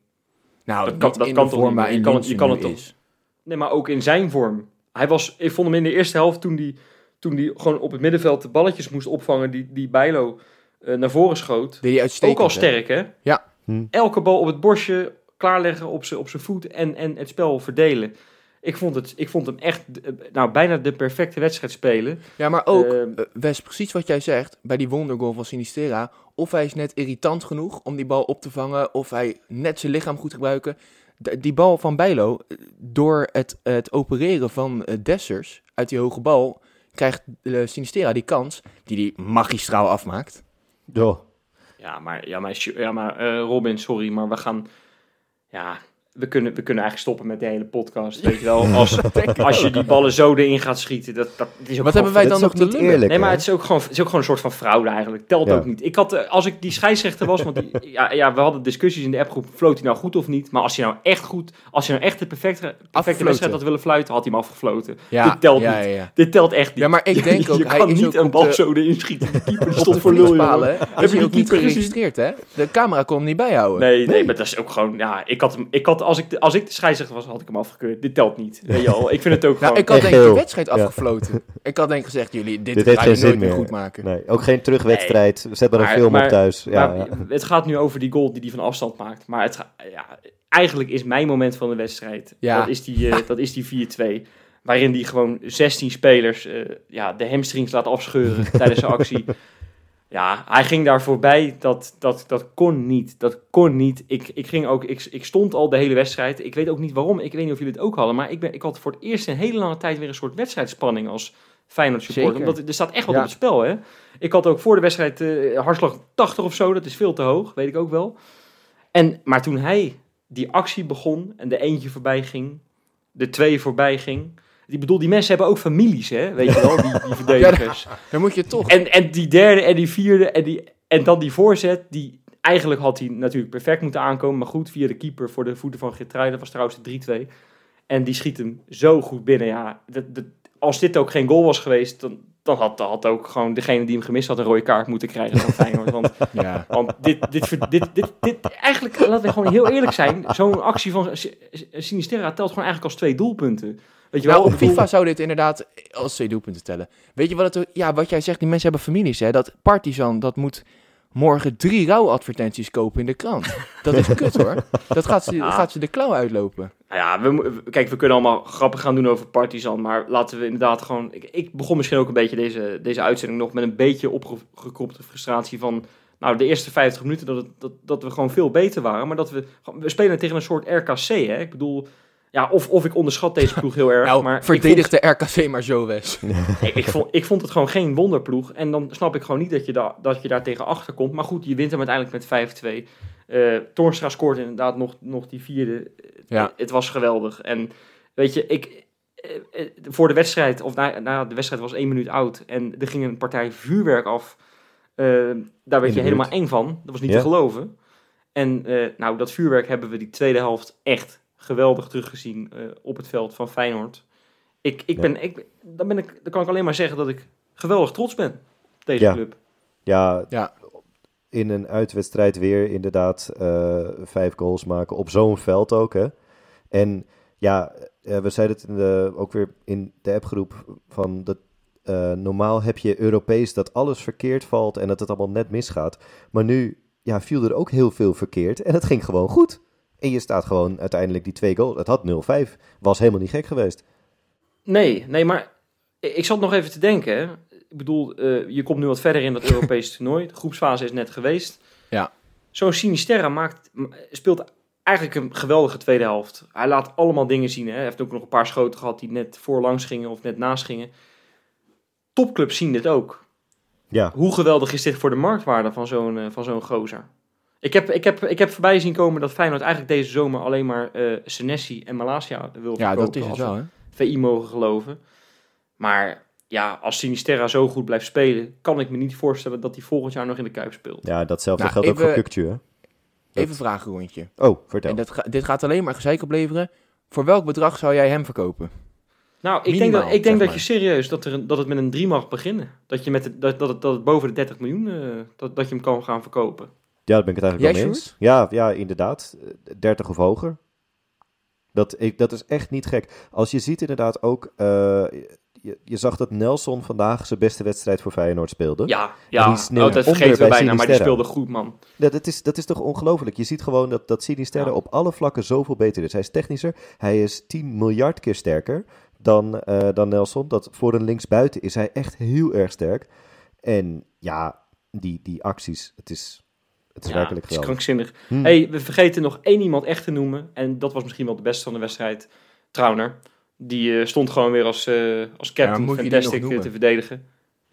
Speaker 3: Nou,
Speaker 2: Dat kan-
Speaker 3: niet
Speaker 2: dat
Speaker 3: in
Speaker 2: kan
Speaker 3: de
Speaker 2: toch
Speaker 3: vorm
Speaker 2: niet Je kan het- je kan het toch-. Nee, maar ook in zijn vorm. Hij was, ik vond hem in de eerste helft toen hij toen die gewoon op het middenveld de balletjes moest opvangen die, die Bijlo eh, naar voren schoot.
Speaker 3: Deed hij uitstekend.
Speaker 2: Ook al sterk, hè?
Speaker 3: Ja.
Speaker 4: Hm.
Speaker 2: Elke bal op het borstje klaarleggen op zijn op zijn voet en, en het spel verdelen. Ik vond, het, ik vond hem echt, eh, nou, bijna de perfecte wedstrijd spelen.
Speaker 3: Ja, maar ook, Wes, precies wat jij zegt, bij die wondergoal van Sinistera. Of hij is net irritant genoeg om die bal op te vangen, of hij net zijn lichaam goed gebruiken. Die bal van Bijlo, eh, door het, het opereren van Dessers uit die hoge bal, krijgt Sinistera die kans, die die magistraal afmaakt.
Speaker 4: Joh.
Speaker 2: Ja, maar, ja, maar, ja, maar eh, Robin, sorry, maar we gaan... Ja, we kunnen, we kunnen eigenlijk stoppen met de hele podcast, <laughs> weet je wel. Als, <laughs> als je die ballen zo erin gaat schieten, dat, dat is ook
Speaker 3: Wat
Speaker 2: gewoon-
Speaker 3: hebben wij dan nog te
Speaker 4: niet
Speaker 3: lullen?
Speaker 4: eerlijk.
Speaker 2: Nee, maar het is ook gewoon, het is ook gewoon een soort van fraude eigenlijk. Telt
Speaker 4: Ja.
Speaker 2: ook niet. Ik had, eh, als ik die scheidsrechter was, want die, ja, ja, we hadden discussies in de appgroep, floot hij nou goed of niet? Maar als hij nou echt goed, als hij nou echt de perfecte, perfecte wedstrijd had willen fluiten, had hij hem afgefloten.
Speaker 3: Ja,
Speaker 2: Dit telt
Speaker 3: ja,
Speaker 2: niet.
Speaker 3: Ja, ja.
Speaker 2: Dit telt echt niet.
Speaker 3: Ja, maar ik denk
Speaker 2: je,
Speaker 3: ook,
Speaker 2: je
Speaker 3: hij
Speaker 2: kan
Speaker 3: is
Speaker 2: niet
Speaker 3: ook
Speaker 2: een bal
Speaker 3: de-
Speaker 2: zo erin schieten. Die keeper <laughs> stond
Speaker 3: de
Speaker 2: voor lul,
Speaker 3: hè?
Speaker 2: je die
Speaker 3: ook niet
Speaker 2: keeper
Speaker 3: geregistreerd, hè? De camera kon hem niet bijhouden.
Speaker 2: Nee, nee, maar dat is ook gewoon, ja, ik had hem, ik had had, als ik, de, als ik de scheidsrechter was, had ik hem afgekeurd. Dit telt niet. Weet je wel. Ik vind het ook
Speaker 3: Nou,
Speaker 2: gewoon...
Speaker 3: ik had denk ik de wedstrijd
Speaker 4: Ja.
Speaker 3: afgefloten. Ik had denk ik gezegd, jullie, dit,
Speaker 4: Dit
Speaker 3: ga je
Speaker 4: geen zin
Speaker 3: nooit meer goed maken.
Speaker 4: Nee, ook geen terugwedstrijd. Zet maar een
Speaker 2: Maar-
Speaker 4: film
Speaker 2: maar-
Speaker 4: op thuis. Ja,
Speaker 2: maar
Speaker 4: ja.
Speaker 2: Het gaat nu over die goal die hij van afstand maakt. Maar het ga- ja, eigenlijk is mijn moment van de wedstrijd,
Speaker 3: Ja.
Speaker 2: dat is die, eh, dat is die 4-2. Waarin hij gewoon 16 spelers eh, ja, de hamstrings laat afscheuren <laughs> tijdens zijn actie. Ja, hij ging daar voorbij. Dat, dat, dat kon niet. Dat kon niet. Ik, ik, ging ook, ik, ik stond al de hele wedstrijd. Ik weet ook niet waarom. Ik weet niet of jullie het ook hadden. Maar ik, ben, ik had voor het eerst in een hele lange tijd weer een soort wedstrijdspanning als Feyenoord supporter.
Speaker 3: Zeker.
Speaker 2: Omdat er staat echt wat
Speaker 3: Ja.
Speaker 2: op het spel, hè. Ik had ook voor de wedstrijd eh, hartslag 80 of zo. Dat is veel te hoog, weet ik ook wel. En, maar toen hij die actie begon en de eentje voorbij ging, de twee voorbij ging. Ik bedoel, die mensen hebben ook families, hè? Weet je wel, die, die <laughs> verdedigers.
Speaker 3: Dan moet je toch...
Speaker 2: En, en die derde en die vierde en, die, en dan die voorzet, die eigenlijk had hij natuurlijk perfect moeten aankomen. Maar goed, via de keeper voor de voeten van Geertrui, dat was trouwens de 3-2. En die schiet hem zo goed binnen. Ja, dat, dat, als dit ook geen goal was geweest, dan, dan had, had ook gewoon degene die hem gemist had een rode kaart moeten krijgen van Feyenoord. Want, <laughs>
Speaker 3: Ja.
Speaker 2: want dit, dit, dit, dit, dit, eigenlijk, laten we gewoon heel eerlijk zijn, zo'n actie van S- S- Sinisterra telt gewoon eigenlijk als twee doelpunten. Weet je wel?
Speaker 3: Nou, op
Speaker 2: bedoel-
Speaker 3: FIFA zou dit inderdaad als twee doelpunten tellen. Weet je wat het... Ja, wat jij zegt, die mensen hebben families, hè. Dat Partizan, dat moet morgen drie rouwadvertenties kopen in de krant. Dat is kut, hoor. Dat gaat ze, <laughs>
Speaker 2: Ja.
Speaker 3: gaat ze de klauw uitlopen.
Speaker 2: Nou ja, we, kijk, we kunnen allemaal grappen gaan doen over Partizan, maar laten we inderdaad gewoon... Ik, ik begon misschien ook een beetje deze, deze uitzending nog met een beetje opgekropte frustratie van... Nou, de eerste 50 minuten dat, het, dat, dat we gewoon veel beter waren, maar dat we... We spelen tegen een soort RKC, hè. Ik bedoel, ja, of, of ik onderschat deze ploeg heel erg,
Speaker 3: Nou,
Speaker 2: maar... ik
Speaker 3: verdedig de RKC maar zo, Wes. <laughs>
Speaker 2: ik, ik, vond, ik vond het gewoon geen wonderploeg. En dan snap ik gewoon niet dat je, da, dat je daar tegen achter komt. Maar goed, je wint hem uiteindelijk met 5-2. Eh Toornstra scoort inderdaad nog, nog die vierde.
Speaker 3: Ja.
Speaker 2: Het, het was geweldig. En weet je, ik, eh, eh, voor de wedstrijd, of na, na de wedstrijd was één minuut oud. En er ging een partij vuurwerk af. Eh, daar werd
Speaker 4: In
Speaker 2: je helemaal eng van. Dat was niet
Speaker 4: Ja.
Speaker 2: te geloven. En eh, nou, dat vuurwerk hebben we die tweede helft echt geweldig teruggezien eh, op het veld van Feyenoord. Ik, ik
Speaker 4: Ja.
Speaker 2: ben, ik, dan, ben ik, dan kan ik alleen maar zeggen dat ik geweldig trots ben op deze
Speaker 4: Ja.
Speaker 2: club.
Speaker 4: Ja,
Speaker 3: Ja.
Speaker 4: in een uitwedstrijd weer inderdaad eh, vijf goals maken op zo'n veld ook. Hè? En ja, eh, we zeiden het in de, ook weer in de appgroep van dat eh, normaal heb je Europees dat alles verkeerd valt en dat het allemaal net misgaat. Maar nu ja, viel er ook heel veel verkeerd en het ging gewoon goed. En je staat gewoon uiteindelijk die twee goals. Het had 0-5. Was helemaal niet gek geweest.
Speaker 2: Nee, nee, maar ik zat nog even te denken. hè. Ik bedoel, eh, je komt nu wat verder in dat Europese <laughs> toernooi. De groepsfase is net geweest.
Speaker 3: Ja.
Speaker 2: Zo'n Sinisterra maakt, speelt eigenlijk een geweldige tweede helft. Hij laat allemaal dingen zien. Hè. Hij heeft ook nog een paar schoten gehad die net voorlangs gingen of net naast gingen. Topclubs zien dit ook.
Speaker 4: Ja,
Speaker 2: Hoe geweldig is dit voor de marktwaarde van zo'n eh, van zo'n gozer? Ik heb, ik, heb, ik heb voorbij zien komen dat Feyenoord eigenlijk deze zomer alleen maar eh Senesi en Malasia wil
Speaker 3: Ja,
Speaker 2: verkopen.
Speaker 3: dat is het wel, hè.
Speaker 2: VI mogen geloven. Maar ja, als Sinisterra zo goed blijft spelen, kan ik me niet voorstellen dat hij volgend jaar nog in de Kuip speelt.
Speaker 4: ja datzelfde
Speaker 3: Nou,
Speaker 4: geldt ook voor Kukcu. Hè?
Speaker 3: Even een vragenrondje.
Speaker 4: Oh, vertel.
Speaker 3: En dat ga- dit gaat alleen maar gezeik opleveren. Voor welk bedrag zou jij hem verkopen?
Speaker 2: Nou, ik denk, dat, ik denk dat je serieus, dat, er, een- dat het met een 3 mag beginnen. Dat, je met de, dat, dat, het, dat het boven de 30 miljoen, eh, dat, dat je hem kan gaan verkopen.
Speaker 4: Ja, daar ben ik het eigenlijk wel mee eens. Ja, ja, inderdaad. Eh, 30 of hoger. Dat, ik, dat is echt niet gek. Als je ziet inderdaad ook... eh, je, je zag dat Nelson vandaag zijn beste wedstrijd voor Feyenoord speelde.
Speaker 2: Ja, ja.
Speaker 4: die
Speaker 2: Oh, dat vergeten we
Speaker 4: bij
Speaker 2: bijna, maar die speelde goed, man.
Speaker 4: Ja, dat, is, dat is toch ongelooflijk. Je ziet gewoon dat, dat Sinisterra
Speaker 2: Ja.
Speaker 4: op alle vlakken zoveel beter is. Hij is technischer. Hij is 10 miljard keer sterker dan, eh, dan Nelson. Dat voor een linksbuiten is hij echt heel erg sterk. En ja, die, die acties, het is, het is
Speaker 2: Ja,
Speaker 4: werkelijk
Speaker 2: het is
Speaker 4: geweldig.
Speaker 2: krankzinnig.
Speaker 4: Hm.
Speaker 2: hey, we vergeten nog één iemand echt te noemen. En dat was misschien wel de beste van de wedstrijd. Trauner. Die eh, stond gewoon weer als, eh als
Speaker 3: Ja,
Speaker 2: captain
Speaker 3: moet je die
Speaker 2: fantastic eh, te verdedigen.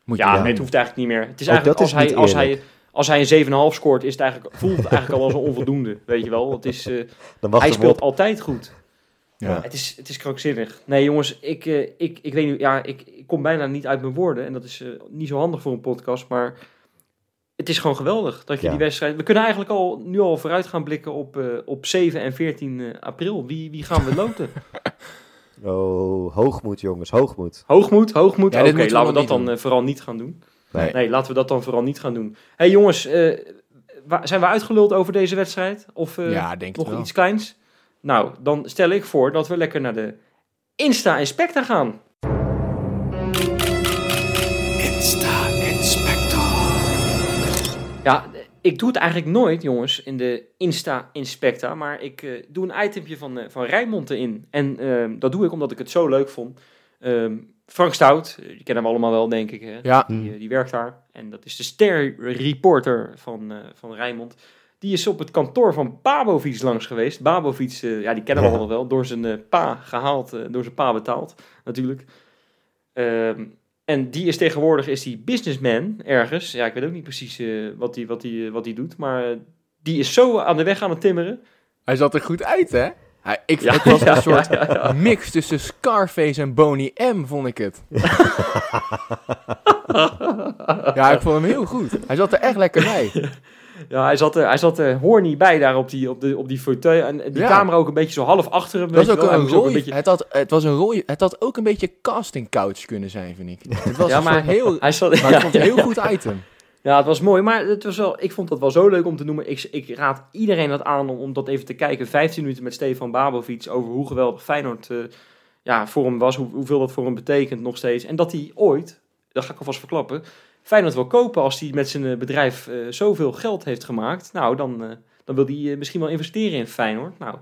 Speaker 3: Moet
Speaker 2: Ja,
Speaker 3: je
Speaker 2: nee, het hoeft eigenlijk niet meer. Het is eigenlijk
Speaker 4: dat
Speaker 2: als
Speaker 4: is
Speaker 2: hij, als, hij, als hij een 7,5 scoort, is het eigenlijk, voelt het eigenlijk al als een onvoldoende. <laughs> Weet je wel? Het is, eh, hij speelt
Speaker 4: op.
Speaker 2: altijd goed.
Speaker 3: Ja.
Speaker 2: Het, is, het is krankzinnig. Nee, jongens, ik, eh, ik, ik weet niet, ja, ik, ik kom bijna niet uit mijn woorden. En dat is niet zo handig voor een podcast. Maar het is gewoon geweldig dat je
Speaker 4: Ja.
Speaker 2: die wedstrijd. We kunnen eigenlijk al nu al vooruit gaan blikken op, eh, op 7 en 14 eh, april. Wie, wie gaan we loten? <laughs>
Speaker 4: Oh, hoogmoed jongens, hoogmoed.
Speaker 2: hoogmoed, hoogmoed.
Speaker 3: Ja,
Speaker 2: Oké, laten we dat dan
Speaker 3: doen.
Speaker 2: eh, vooral niet gaan doen.
Speaker 3: Nee.
Speaker 2: Nee, laten we dat dan vooral niet gaan doen. hey, jongens, eh, zijn we uitgeluld over deze wedstrijd? Of eh,
Speaker 3: ja, denk
Speaker 2: nog iets kleins? Nou, dan stel ik voor dat we lekker naar de Insta-inspector gaan. Ja, ik doe het eigenlijk nooit, jongens, in de Insta-inspecta. Maar ik eh, doe een itempje van, eh van Rijnmond erin. En ehm, dat doe ik omdat ik het zo leuk vond. Ehm, Frank Stout, eh, die kennen hem allemaal wel, denk ik. Hè?
Speaker 3: Ja.
Speaker 2: Die, eh, die werkt daar. En dat is de ster-reporter van, eh, van Rijnmond. Die is op het kantoor van Babovic langs geweest. Babovic, eh, ja, die kennen we
Speaker 4: Ja.
Speaker 2: allemaal wel. Door zijn eh, pa gehaald, eh, door zijn pa betaald, natuurlijk. Ehm, en die is tegenwoordig is die businessman ergens. Ja, ik weet ook niet precies eh, wat hij wat die, eh, wat die doet. Maar eh, die is zo aan de weg aan het timmeren.
Speaker 3: Hij zat er goed uit, hè? Hij, ik,
Speaker 2: Ja,
Speaker 3: het was <laughs>
Speaker 2: ja,
Speaker 3: een soort
Speaker 2: ja.
Speaker 3: mix tussen Scarface en Boney M, vond ik het. <laughs> ja, ik vond hem heel goed. Hij zat er echt lekker bij. <laughs>
Speaker 2: Ja, hij zat er, hij zat er horny bij daar op die, op de, op die fauteuil. En die
Speaker 3: Ja.
Speaker 2: camera ook een beetje zo half achter hem.
Speaker 3: Het was ook
Speaker 2: wel.
Speaker 3: Een rooi,
Speaker 2: beetje...
Speaker 3: het, had, het was een rooi, het had ook een beetje casting couch kunnen zijn, vind ik. <laughs> Het was
Speaker 2: Ja, maar
Speaker 3: heel,
Speaker 2: Hij zat,
Speaker 3: maar
Speaker 2: ja,
Speaker 3: ik vond het een heel goed item.
Speaker 2: Ja, het was mooi, maar het was wel, ik vond dat wel zo leuk om te noemen. Ik, ik raad iedereen dat aan om, om dat even te kijken. 15 minuten met Stefan Babovic over hoe geweldig Feyenoord eh, ja, voor hem was. Hoe, hoeveel dat voor hem betekent nog steeds. En dat hij ooit, dat ga ik alvast verklappen, Feyenoord wil kopen als hij met zijn eh, bedrijf eh, zoveel geld heeft gemaakt. Nou, dan, eh, dan wil hij misschien wel investeren in Feyenoord. Nou,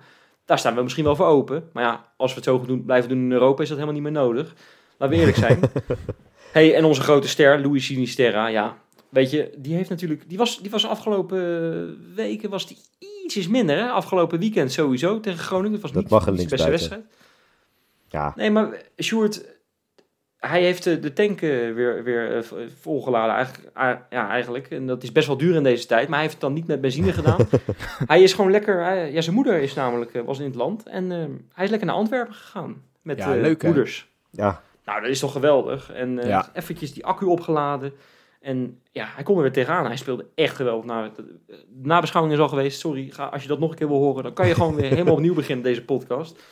Speaker 2: daar staan we misschien wel voor open. Maar ja, als we het zo goed doen, blijven doen in Europa is dat helemaal niet meer nodig. Laten we eerlijk zijn. <laughs> hey, en onze grote ster, Luis Sinisterra, ja, Weet je, die heeft natuurlijk. Die was, die was afgelopen weken was die ietsjes minder. Hè? Afgelopen weekend sowieso tegen Groningen. Dat was
Speaker 4: Dat
Speaker 2: niet, de beste wedstrijd.
Speaker 4: Ja,
Speaker 2: Nee, maar Sjoerd, hij heeft de tank weer, weer eh, volgeladen eigenlijk, ja, eigenlijk. En dat is best wel duur in deze tijd. Maar hij heeft het dan niet met benzine gedaan. <laughs> hij is gewoon lekker... hij- ja, zijn moeder is namelijk, eh, was in het land. En eh, hij is lekker naar Antwerpen gegaan. Met
Speaker 3: Ja,
Speaker 2: eh,
Speaker 3: leuk, hè?
Speaker 2: moeders.
Speaker 4: ja.
Speaker 2: Nou, dat is toch geweldig. En eh,
Speaker 3: Ja.
Speaker 2: eventjes die accu opgeladen. En ja, hij kon er weer tegenaan. Hij speelde echt geweldig. Nou, de nabeschouwing is al geweest. Sorry, ga, als je dat nog een keer wil horen... dan kan je gewoon weer <laughs> helemaal opnieuw beginnen, deze podcast.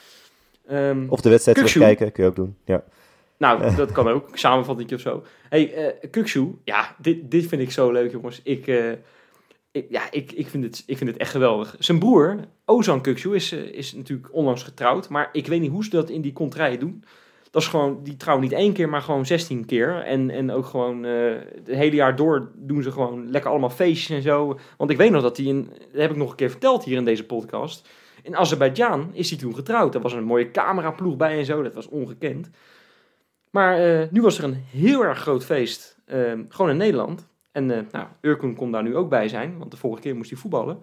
Speaker 2: Ehm,
Speaker 4: Of de wedstrijd terugkijken, kun je ook doen. Ja.
Speaker 2: Nou, dat kan ook. Samenvatting of zo. hey, eh Kukshoe. Ja, dit, dit vind ik zo leuk, jongens. Ik, eh, ik, ja, ik, ik, vind het, ik vind het echt geweldig. Zijn broer, Ozan Kukshoe, is, eh, is natuurlijk onlangs getrouwd. Maar ik weet niet hoe ze dat in die contraien doen. Dat is gewoon, die trouwen niet één keer, maar gewoon 16 keer. En, en ook gewoon eh het hele jaar door doen ze gewoon lekker allemaal feestjes en zo. Want ik weet nog dat hij, in, dat heb ik nog een keer verteld hier in deze podcast. In Azerbeidzjan is hij toen getrouwd. Er was een mooie cameraploeg bij en zo. Dat was ongekend. Maar eh, nu was er een heel erg groot feest, eh, gewoon in Nederland. En eh nou, Urkun kon daar nu ook bij zijn, want de vorige keer moest hij voetballen.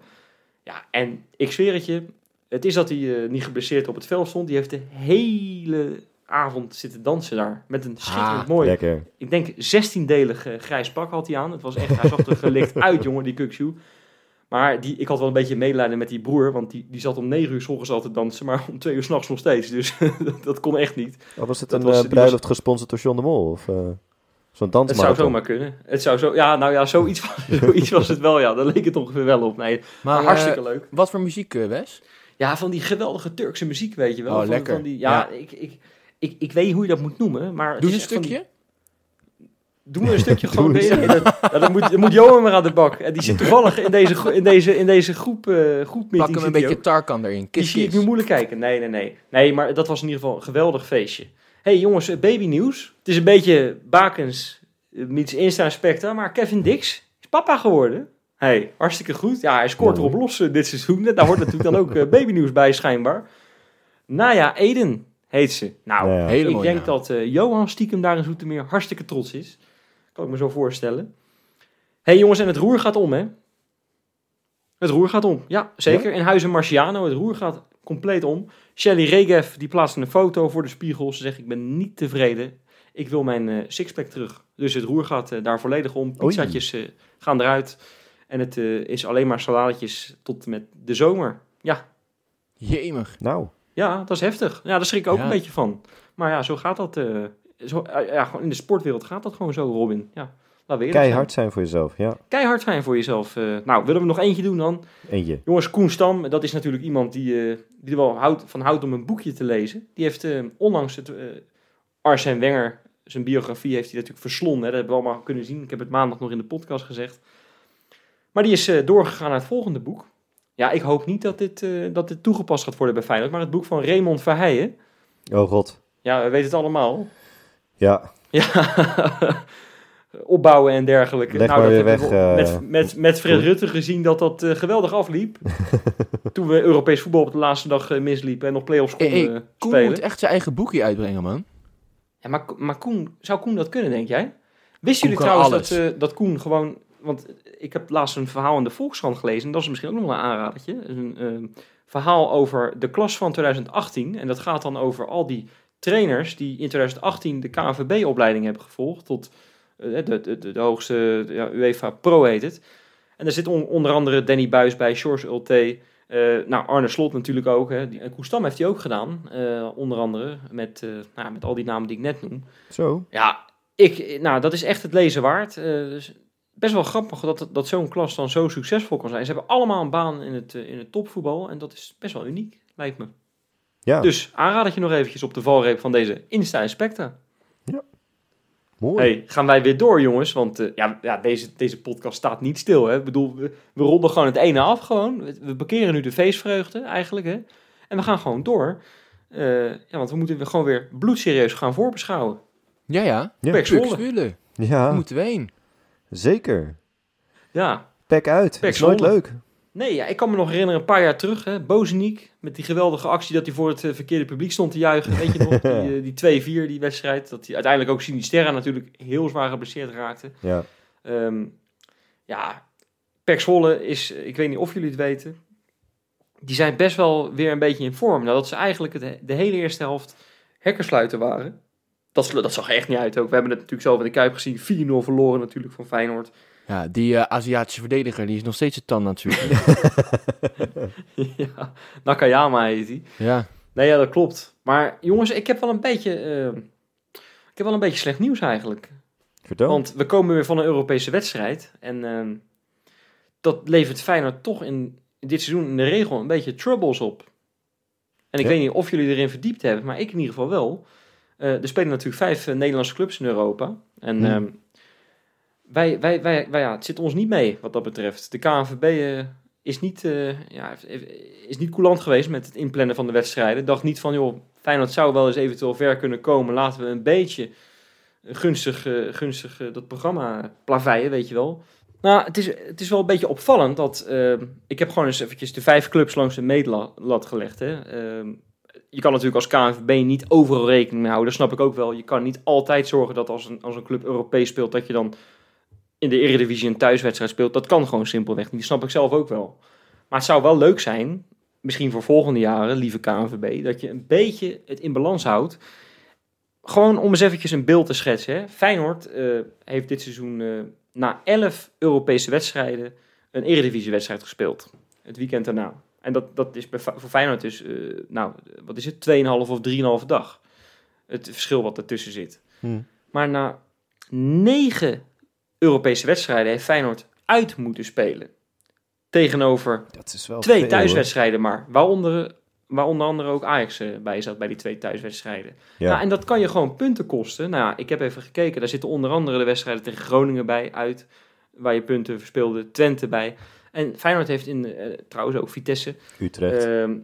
Speaker 2: Ja, en ik zweer het je, het is dat hij eh, niet geblesseerd op het veld stond. Die heeft de hele avond zitten dansen daar. Met een schitterend
Speaker 3: Ah,
Speaker 2: mooi,
Speaker 4: Lekker.
Speaker 2: ik denk 16-delig eh, grijs pak had hij aan. Het was echt, hij zag er gelikt <laughs> uit, jongen, die Kukshoe. Maar die, ik had wel een beetje medelijden met die broer, want die, die zat om 9 uur s ochtends al te dansen, maar om 2 uur s'nachts nog steeds. Dus <laughs> dat, kon echt niet.
Speaker 4: Oh, was het
Speaker 2: Dat
Speaker 4: een
Speaker 2: was-
Speaker 4: eh,
Speaker 2: die
Speaker 4: bruiloft gesponsord door John de Mol? Of eh, zo'n
Speaker 2: Het zou
Speaker 4: dansmarathon?
Speaker 2: zomaar kunnen. Het zou zo, ja, nou ja, zoiets, was- <laughs> zoiets was het wel, ja. Daar leek het ongeveer wel op. Nee, maar
Speaker 3: Maar
Speaker 2: hartstikke
Speaker 3: eh,
Speaker 2: leuk.
Speaker 3: wat voor muziek, Wes?
Speaker 2: Ja, van die geweldige Turkse muziek, weet je wel.
Speaker 3: Oh,
Speaker 2: van,
Speaker 3: lekker.
Speaker 2: Van die, ja,
Speaker 3: Ja.
Speaker 2: Ik, ik, ik, ik weet niet hoe je dat moet noemen, maar...
Speaker 3: Doe een stukje.
Speaker 2: Doe me een <laughs> stukje gewoon. Dat, ja, dan, moet, dan moet Johan maar aan de bak. En die zit toevallig in deze, in deze, in deze groep, eh groepmeeting.
Speaker 3: Plak hem een beetje
Speaker 2: ook.
Speaker 3: Tarkan erin.
Speaker 2: Die
Speaker 3: Kiss,
Speaker 2: zie ik nu moeilijk kijken. Nee, nee, nee. Nee, maar dat was in ieder geval een geweldig feestje. hey, jongens, eh, babynieuws. Het is een beetje Bakens eh, meets Insta Specta, maar Kevin Dix is papa geworden. hey, hartstikke goed. Ja, hij scoort erop los dit seizoen. Daar hoort natuurlijk dan ook <laughs> babynieuws bij, schijnbaar. Naya Eden heet ze. Nou,
Speaker 4: Ja, ja.
Speaker 3: Hele
Speaker 2: ik denk
Speaker 3: naam.
Speaker 2: dat eh, Johan stiekem daar in Zoetermeer hartstikke trots is. Kan ik me zo voorstellen. hey, jongens, en het roer gaat om, hè? Het roer gaat om, ja, zeker. In Huizen Marciano, het roer gaat compleet om. Shelly Regev, die plaatste een foto voor de spiegel. Ze zegt, ik ben niet tevreden. Ik wil mijn eh, sixpack terug. Dus het roer gaat eh, daar volledig om. Pizzatjes eh, gaan eruit. En het eh, is alleen maar saladetjes tot met de zomer. Ja,
Speaker 3: Jemig.
Speaker 4: Nou,
Speaker 2: ja, dat is heftig. Ja, daar schrik ik ook
Speaker 3: Ja.
Speaker 2: een beetje van. Maar ja, zo gaat dat. Eh, zo, ja, gewoon in de sportwereld gaat dat gewoon zo, Robin. Ja,
Speaker 4: keihard zijn voor jezelf. Ja.
Speaker 2: Keihard zijn voor jezelf. eh. nou, willen we nog eentje doen dan?
Speaker 4: eentje.
Speaker 2: Jongens, Koen Stam, dat is natuurlijk iemand die, eh, die er wel houdt, van houdt om een boekje te lezen. Die heeft eh, onlangs het, Arsène Wenger, zijn biografie, heeft hij natuurlijk verslonden. Hè? Dat hebben we allemaal kunnen zien. Ik heb het maandag nog in de podcast gezegd. Maar die is doorgegaan naar het volgende boek. Ja, ik hoop niet dat dit, dat dit toegepast gaat worden bij Feyenoord. Maar het boek van Raymond Verheijen.
Speaker 4: Oh god.
Speaker 2: Ja, we weten het allemaal.
Speaker 4: Ja,
Speaker 2: Ja, <laughs> opbouwen en dergelijke.
Speaker 4: Leg maar
Speaker 2: dat
Speaker 4: weer
Speaker 2: hebben we
Speaker 4: weg, eh,
Speaker 2: met, met, met Fred. Rutte gezien dat dat eh, geweldig afliep. <laughs> Toen we Europees voetbal op de laatste dag eh, misliepen en nog play-offs konden
Speaker 3: hey, Koen
Speaker 2: spelen.
Speaker 3: moet echt zijn eigen boekje uitbrengen, man.
Speaker 2: Ja, maar, maar Koen, zou Koen dat kunnen, denk jij? Wisten jullie trouwens dat, eh, dat Koen gewoon... Want ik heb laatst een verhaal in de Volkskrant gelezen. En dat is misschien ook nog wel een aanradertje. Een verhaal over de klas van 2018. En dat gaat dan over al die trainers die in 2018 de KNVB-opleiding hebben gevolgd. Tot eh, de, de, de, de hoogste ja, UEFA Pro heet het. En daar zit on- onder andere Danny Buis bij, George Ulte... eh, nou, Arne Slot natuurlijk ook. Hè. Die, en Koestam heeft hij ook gedaan. eh, onder andere met, nou, met al die namen die ik net noem.
Speaker 4: zo.
Speaker 2: Ja, ik, nou, dat is echt het lezen waard. Dus best wel grappig dat, dat zo'n klas dan zo succesvol kan zijn. Ze hebben allemaal een baan in het, in het topvoetbal. En dat is best wel uniek, lijkt me.
Speaker 4: Ja,
Speaker 2: Dus aanraad je nog eventjes op de valreep van deze Insta Inspecta.
Speaker 4: mooi.
Speaker 2: Hey, gaan wij weer door, jongens? Want eh, ja, ja, deze, deze podcast staat niet stil. Hè? Ik bedoel, we, we ronden gewoon het ene af. Gewoon. We, we bekeren nu de feestvreugde eigenlijk. Hè? En we gaan gewoon door. Eh, ja, want we moeten weer gewoon weer bloedserieus gaan voorbeschouwen.
Speaker 3: Ja, ja.
Speaker 4: Ja.
Speaker 2: Pek Zwolle.
Speaker 4: Ja,
Speaker 3: moeten we heen.
Speaker 4: zeker.
Speaker 2: Ja,
Speaker 4: Pek uit.
Speaker 2: Pek
Speaker 4: is nooit leuk.
Speaker 2: Nee, ja, ik kan me nog herinneren, een paar jaar terug, hè, Bozeniek, met die geweldige actie dat hij voor het eh, verkeerde publiek stond te juichen. Weet je nog, <laughs> die, eh, die 2-4, die wedstrijd. Dat hij uiteindelijk ook Sinisterra natuurlijk heel zwaar geblesseerd raakte.
Speaker 4: Ja.
Speaker 2: Ehm, ja, Pek Zwolle is, eh, ik weet niet of jullie het weten, die zijn best wel weer een beetje in vorm. Nadat ze eigenlijk het, de hele eerste helft hekkersluiten waren. Dat, dat zag er echt niet uit ook. We hebben het natuurlijk zelf in de Kuip gezien. 4-0 verloren natuurlijk van Feyenoord.
Speaker 3: Ja, die eh, Aziatische verdediger, die is nog steeds zijn tand zoeken. <laughs>
Speaker 2: ja, Nakayama heet hij.
Speaker 3: ja.
Speaker 2: Nee, ja, dat klopt. Maar jongens, ik heb wel een beetje, eh, ik heb wel een beetje slecht nieuws eigenlijk.
Speaker 4: Vertel.
Speaker 2: Want we komen weer van een Europese wedstrijd. En ehm, dat levert Feyenoord toch in dit seizoen in de regel een beetje troubles op. En ik
Speaker 4: Ja.
Speaker 2: weet niet of jullie erin verdiept hebben, maar ik in ieder geval wel. Eh, er spelen natuurlijk vijf Nederlandse clubs in Europa. En
Speaker 4: Hmm.
Speaker 2: Ehm, wij, wij, wij, ja, het zit ons niet mee wat dat betreft. De KNVB eh, is, niet, eh, ja, is niet coulant geweest met het inplannen van de wedstrijden. Dacht niet van, joh, Feyenoord zou wel eens eventueel ver kunnen komen. Laten we een beetje gunstig, eh, gunstig eh, dat programma plaveien, weet je wel. Nou, het is, het is wel een beetje opvallend dat... ik heb gewoon eens eventjes de vijf clubs langs de meetlat gelegd. Hè. Eh, je kan natuurlijk als KNVB niet overal rekening mee houden. Dat snap ik ook wel. Je kan niet altijd zorgen dat als een, als een club Europees speelt... dat je dan in de Eredivisie een thuiswedstrijd speelt. Dat kan gewoon simpelweg niet. Die snap ik zelf ook wel. Maar het zou wel leuk zijn, misschien voor volgende jaren, lieve KNVB... dat je een beetje het in balans houdt. Gewoon om eens eventjes een beeld te schetsen. Hè. Feyenoord eh, heeft dit seizoen... eh, na 11 Europese wedstrijden een eredivisiewedstrijd gespeeld. Het weekend daarna. En dat, dat is voor Feyenoord dus, eh, nou, wat is het, 2,5 of 3,5 dag. Het verschil wat ertussen zit.
Speaker 4: Hm.
Speaker 2: Maar na 9 Europese wedstrijden heeft Feyenoord uit moeten spelen. Tegenover
Speaker 4: Dat is wel
Speaker 2: twee
Speaker 4: veel,
Speaker 2: thuiswedstrijden maar. Waaronder, waar onder andere ook Ajax eh, bij zat bij die twee thuiswedstrijden.
Speaker 4: Ja.
Speaker 2: Nou, en dat kan je gewoon punten kosten. Nou ik heb even gekeken. Daar zitten onder andere de wedstrijden tegen Groningen bij uit. Waar je punten verspeelde. Twente bij. En Feyenoord heeft in, eh, trouwens ook Vitesse.
Speaker 4: Utrecht.
Speaker 2: Ehm,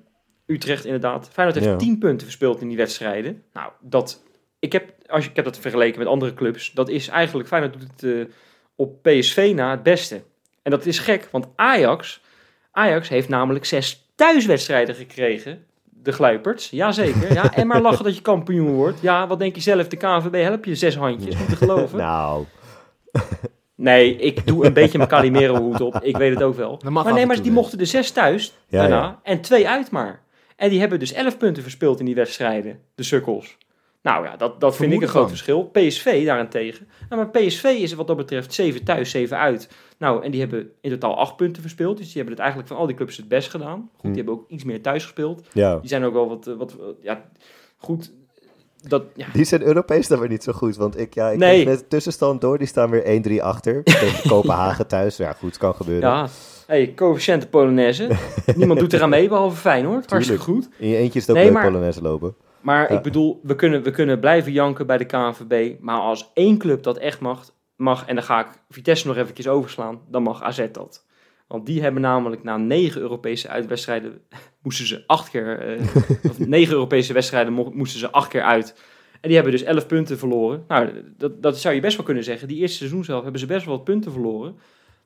Speaker 2: Utrecht inderdaad. Feyenoord heeft
Speaker 4: Ja.
Speaker 2: 10 punten verspeeld in die wedstrijden. Nou, dat, ik, heb, als je, ik heb dat vergeleken met andere clubs. Dat is eigenlijk, Feyenoord doet het eh, op PSV na het beste. En dat is gek, want Ajax, Ajax heeft namelijk zes thuiswedstrijden gekregen. De Gluiperts, jazeker. Ja, en maar lachen dat je kampioen wordt. Ja, wat denk je zelf? De KNVB help je zes handjes, niet te geloven. <laughs>
Speaker 4: nou,
Speaker 2: Nee, ik doe een beetje mijn Calimero hoed op. Ik weet het ook wel. Maar nee, maar die mochten er zes thuis
Speaker 4: Ja,
Speaker 2: daarna
Speaker 4: ja.
Speaker 2: en twee uit maar. En die hebben dus elf punten verspeeld in die wedstrijden, de sukkels. Nou ja, dat, dat vind ik een groot
Speaker 3: van.
Speaker 2: verschil. PSV daarentegen. Nou, maar PSV is wat dat betreft zeven thuis, zeven uit. Nou, en die hebben in totaal acht punten verspeeld. Dus die hebben het eigenlijk van al die clubs het best gedaan. Goed,
Speaker 4: Hm.
Speaker 2: die hebben ook iets meer thuis gespeeld.
Speaker 4: ja.
Speaker 2: Die zijn ook wel wat, wat ja, goed. Dat, ja,
Speaker 4: Die zijn Europees dan weer niet zo goed. Want ik, ja, ik
Speaker 2: Nee.
Speaker 4: de tussenstand door. Die staan weer 1-3 achter. <laughs> Tegen Kopenhagen thuis. Ja, goed, kan gebeuren.
Speaker 2: ja. Hey, coëfficiënte Polonaise. <laughs> Niemand doet eraan mee, behalve Feyenoord. Hartstikke goed.
Speaker 4: In je eentje is het ook
Speaker 2: Nee,
Speaker 4: leuk
Speaker 2: maar-
Speaker 4: Polonaise lopen.
Speaker 2: Maar
Speaker 4: Ja.
Speaker 2: ik bedoel, we kunnen, we kunnen blijven janken bij de KNVB. Maar als één club dat echt mag, mag en dan ga ik Vitesse nog eventjes overslaan, dan mag AZ dat. Want die hebben namelijk na negen Europese uitwedstrijden <laughs> moesten ze acht keer, eh, of <laughs> negen Europese wedstrijden mo- moesten ze acht keer uit. En die hebben dus elf punten verloren. Nou, dat, dat zou je best wel kunnen zeggen. Die eerste seizoen zelf hebben ze best wel wat punten verloren.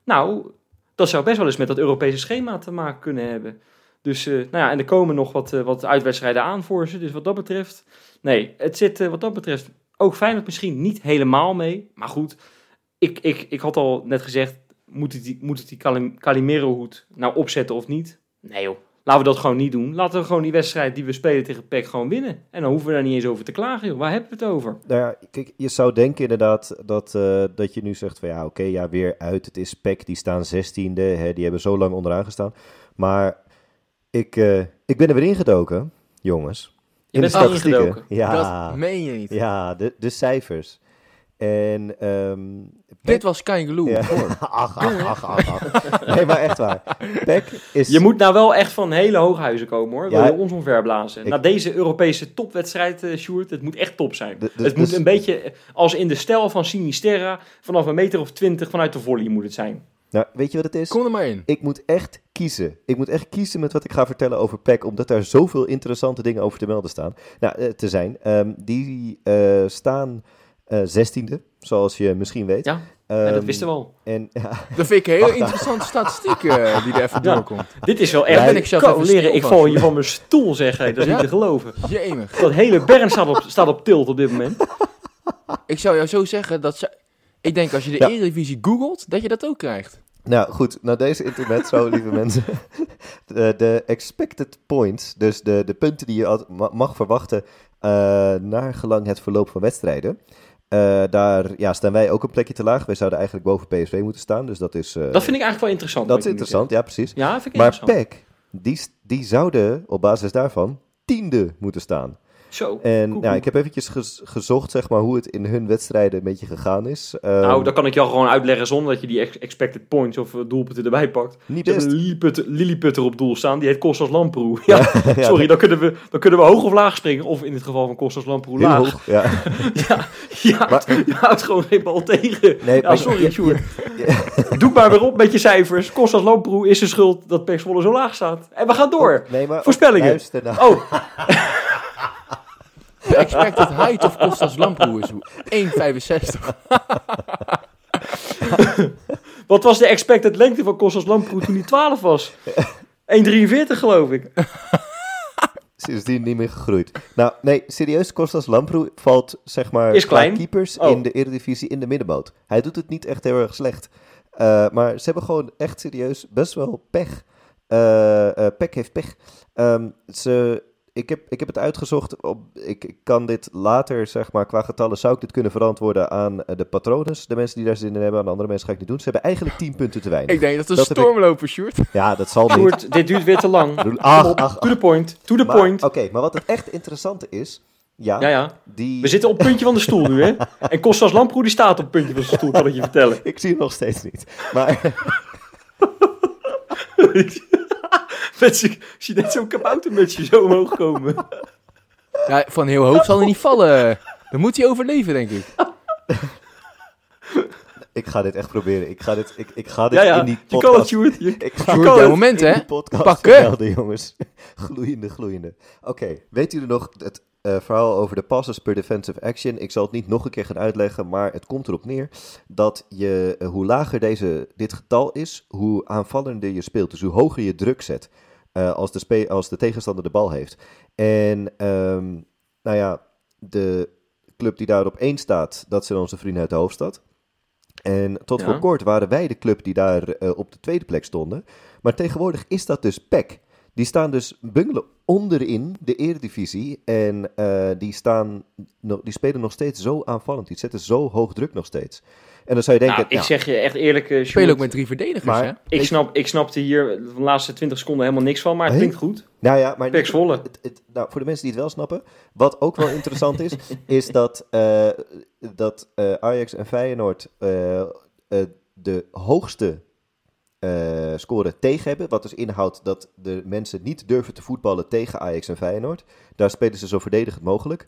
Speaker 2: Nou, dat zou best wel eens met dat Europese schema te maken kunnen hebben. Dus, eh, nou ja, en er komen nog wat, eh, wat uitwedstrijden aan voor ze. Dus wat dat betreft, nee, het zit eh, wat dat betreft ook Feyenoord misschien niet helemaal mee. Maar goed, ik, ik, ik had al net gezegd, moet het die, moet het die Calim- Calimero-hoed nou opzetten of niet? Nee joh, laten we dat gewoon niet doen. Laten we gewoon die wedstrijd die we spelen tegen PEC gewoon winnen. En dan hoeven we daar niet eens over te klagen. Waar hebben we het over?
Speaker 4: Nou ja, kijk, je zou denken inderdaad dat, dat je nu zegt van ja, oké, ja, weer uit. Het is PEC, die staan zestiende, hè, die hebben zo lang onderaan gestaan. Maar ik, eh, ik ben er weer ingedoken, jongens.
Speaker 2: Je bent
Speaker 4: de statistieken.
Speaker 2: ingedoken.
Speaker 4: Ja,
Speaker 3: Dat meen je niet.
Speaker 4: ja de, de cijfers. En ehm
Speaker 3: Dit was Kangaloo.
Speaker 4: Ja. <laughs> ach, ach, ach, ach, ach. Nee, maar echt waar. PEC is...
Speaker 2: Je moet nou wel echt van hele hoge huizen komen hoor. Wil
Speaker 4: Ja.
Speaker 2: je ons omverblazen.
Speaker 4: Ik-
Speaker 2: Na deze Europese topwedstrijd, eh Sjoerd, het moet echt top zijn.
Speaker 4: De- de-
Speaker 2: het moet
Speaker 4: dus-
Speaker 2: een beetje als in de stijl van Sinisterra. Vanaf een meter of twintig vanuit de volley moet het zijn.
Speaker 4: Nou, weet je wat het is?
Speaker 3: Kom er maar in.
Speaker 4: Ik moet echt kiezen. Ik moet echt kiezen met wat ik ga vertellen over PEC, omdat daar zoveel interessante dingen over te melden staan. Nou, eh, te zijn. Ehm, die eh, staan zestiende, zoals je misschien weet.
Speaker 2: Ja, ja, dat
Speaker 4: Ehm,
Speaker 2: wisten we al.
Speaker 4: En ja,
Speaker 3: Dat vind ik een hele
Speaker 4: Wacht,
Speaker 3: interessante statistiek eh, die er even
Speaker 2: Ja.
Speaker 3: doorkomt.
Speaker 2: Dit is wel echt...
Speaker 4: ben
Speaker 3: ik zelf
Speaker 2: leren, ik val hier van mijn stoel zeg. Dat is
Speaker 3: Ja.
Speaker 2: niet te geloven.
Speaker 3: Jemig.
Speaker 2: Dat hele Bern staat op, staat op tilt op dit moment.
Speaker 3: Ik zou jou zo zeggen dat ze... Ik denk als je de
Speaker 4: Ja.
Speaker 3: Eredivisie googelt, dat je dat ook krijgt.
Speaker 4: nou goed, na deze intermezzo, lieve <laughs> mensen. De, de expected points, dus de, de punten die je mag verwachten eh naar gelang het verloop van wedstrijden. Eh, daar ja, staan wij ook een plekje te laag. Wij zouden eigenlijk boven PSV moeten staan, dus dat is... eh,
Speaker 2: Dat vind ik eigenlijk wel interessant.
Speaker 4: dat is interessant, ja precies.
Speaker 2: Ja, vind ik
Speaker 4: Maar
Speaker 2: interessant.
Speaker 4: PEC, die, die zouden op basis daarvan tiende moeten staan.
Speaker 2: Zo,
Speaker 4: En
Speaker 2: koek,
Speaker 4: ja,
Speaker 2: koek.
Speaker 4: ik heb eventjes gez- gezocht zeg maar, hoe het in hun wedstrijden een beetje gegaan is. Ehm,
Speaker 2: Nou, dat kan ik jou gewoon uitleggen zonder dat je die ex- expected points of eh, doelpunten erbij pakt.
Speaker 4: niet
Speaker 2: Ze hebben
Speaker 4: best.
Speaker 2: een lilliputter, lilliputter op doel staan, die heet Kostas Lamproe. <laughs> Ja,
Speaker 4: Ja, <laughs>
Speaker 2: sorry, dan kunnen, we, dan kunnen we hoog of laag springen. Of in het geval van Kostas Lamproe laag.
Speaker 4: hoog. Ja. <laughs>
Speaker 2: Ja, ja
Speaker 4: Maar-
Speaker 2: je houdt gewoon geen bal tegen.
Speaker 4: Nee,
Speaker 2: ja,
Speaker 4: maar-
Speaker 2: sorry, Sjoerd. Doe maar weer op met je cijfers. Kostas Lamproe is de schuld dat Zwolle zo laag staat. En we gaan door.
Speaker 4: Nee, maar
Speaker 2: Voorspellingen.
Speaker 4: Luister nou.
Speaker 2: Oh,
Speaker 3: De expected height of Kostas Lamproe is 1,65. <laughs>
Speaker 2: wat was de expected lengte van Kostas Lamproe toen hij 12 was? 1,43 geloof ik. <laughs>
Speaker 4: Sindsdien niet meer gegroeid. Nou, nee, serieus, Kostas Lamproe valt, zeg maar,
Speaker 2: Is klein.
Speaker 4: keepers
Speaker 2: Oh.
Speaker 4: in de Eredivisie in de middenmoot. Hij doet het niet echt heel erg slecht. Eh, maar ze hebben gewoon echt serieus best wel pech. Eh eh pech heeft pech. Ehm, ze, ik, heb, ik heb het uitgezocht. Op, ik, ik kan dit later, zeg maar, qua getallen zou ik dit kunnen verantwoorden aan eh, de patronen. De mensen die daar zin in hebben. Aan de andere mensen ga ik niet doen. Ze hebben eigenlijk 10 punten te weinig.
Speaker 3: Ik denk dat het een
Speaker 4: heb ik-
Speaker 3: storm lopen, Sjoerd.
Speaker 4: Ja, dat zal niet.
Speaker 2: Sjoerd, dit duurt weer te lang.
Speaker 4: Ach, ach,
Speaker 2: to the point, to the
Speaker 4: Maar-
Speaker 2: point.
Speaker 4: Oké, maar wat het echt interessante is... Ja,
Speaker 2: Ja, ja.
Speaker 4: die...
Speaker 2: We zitten op het puntje van de stoel nu, hè? <laughs> En Kostas Lamproe die staat op het puntje van zijn stoel, kan ik je vertellen.
Speaker 4: Ik zie hem nog steeds niet. Maar <laughs>
Speaker 2: Z'n- Ik zie net zo'n kaboutermutsje zo omhoog komen.
Speaker 3: Ja, van heel hoog zal hij niet vallen. Dan moet hij overleven, denk ik.
Speaker 4: ik ga dit echt proberen. Ik ga dit, ik, ik ga dit
Speaker 2: Ja, ja,
Speaker 4: in die
Speaker 2: je kan het,
Speaker 4: podcast...
Speaker 2: Sjoerd. Je-
Speaker 4: Ik ga
Speaker 3: Sjoerd,
Speaker 2: kan
Speaker 3: jouw
Speaker 2: het.
Speaker 3: moment,
Speaker 4: in
Speaker 3: hè?
Speaker 4: die podcast
Speaker 3: Pakken.
Speaker 4: vermelden, jongens. <laughs> gloeiende, gloeiende. Oké, weten jullie nog het eh, verhaal over de passes per defensive action? Ik zal het niet nog een keer gaan uitleggen, maar het komt erop neer dat je, eh, hoe lager deze, dit getal is, hoe aanvallender je speelt. Dus hoe hoger je druk zet eh, als, de spe- als de tegenstander de bal heeft. En ehm, nou ja, de club die daar op één staat, dat zijn onze vrienden uit de hoofdstad. En tot
Speaker 2: Ja.
Speaker 4: voor kort waren wij de club die daar eh, op de tweede plek stonden. Maar tegenwoordig is dat dus PEC. Die staan dus bungelen onderin de eredivisie. En eh, die, staan, die spelen nog steeds zo aanvallend. Die zetten zo hoog druk nog steeds. En dan zou je denken...
Speaker 2: Nou, ik
Speaker 4: ja,
Speaker 2: zeg je echt eerlijk,
Speaker 3: Spelen
Speaker 2: Sjoerd,
Speaker 3: ook met drie verdedigers,
Speaker 4: Maar-
Speaker 3: hè?
Speaker 2: ik, snap, ik snapte hier de laatste 20 seconden helemaal niks van, maar het
Speaker 4: Hey?
Speaker 2: klinkt goed.
Speaker 4: Nou ja, maar
Speaker 2: Pek Zwolle.
Speaker 4: Het, het- nou, voor de mensen die het wel snappen, wat ook wel interessant is, <laughs> is dat, eh, dat eh, Ajax en Feyenoord de hoogste eh score tegen hebben. Wat dus inhoudt dat de mensen niet durven te voetballen tegen Ajax en Feyenoord. Daar spelen ze zo verdedigend mogelijk.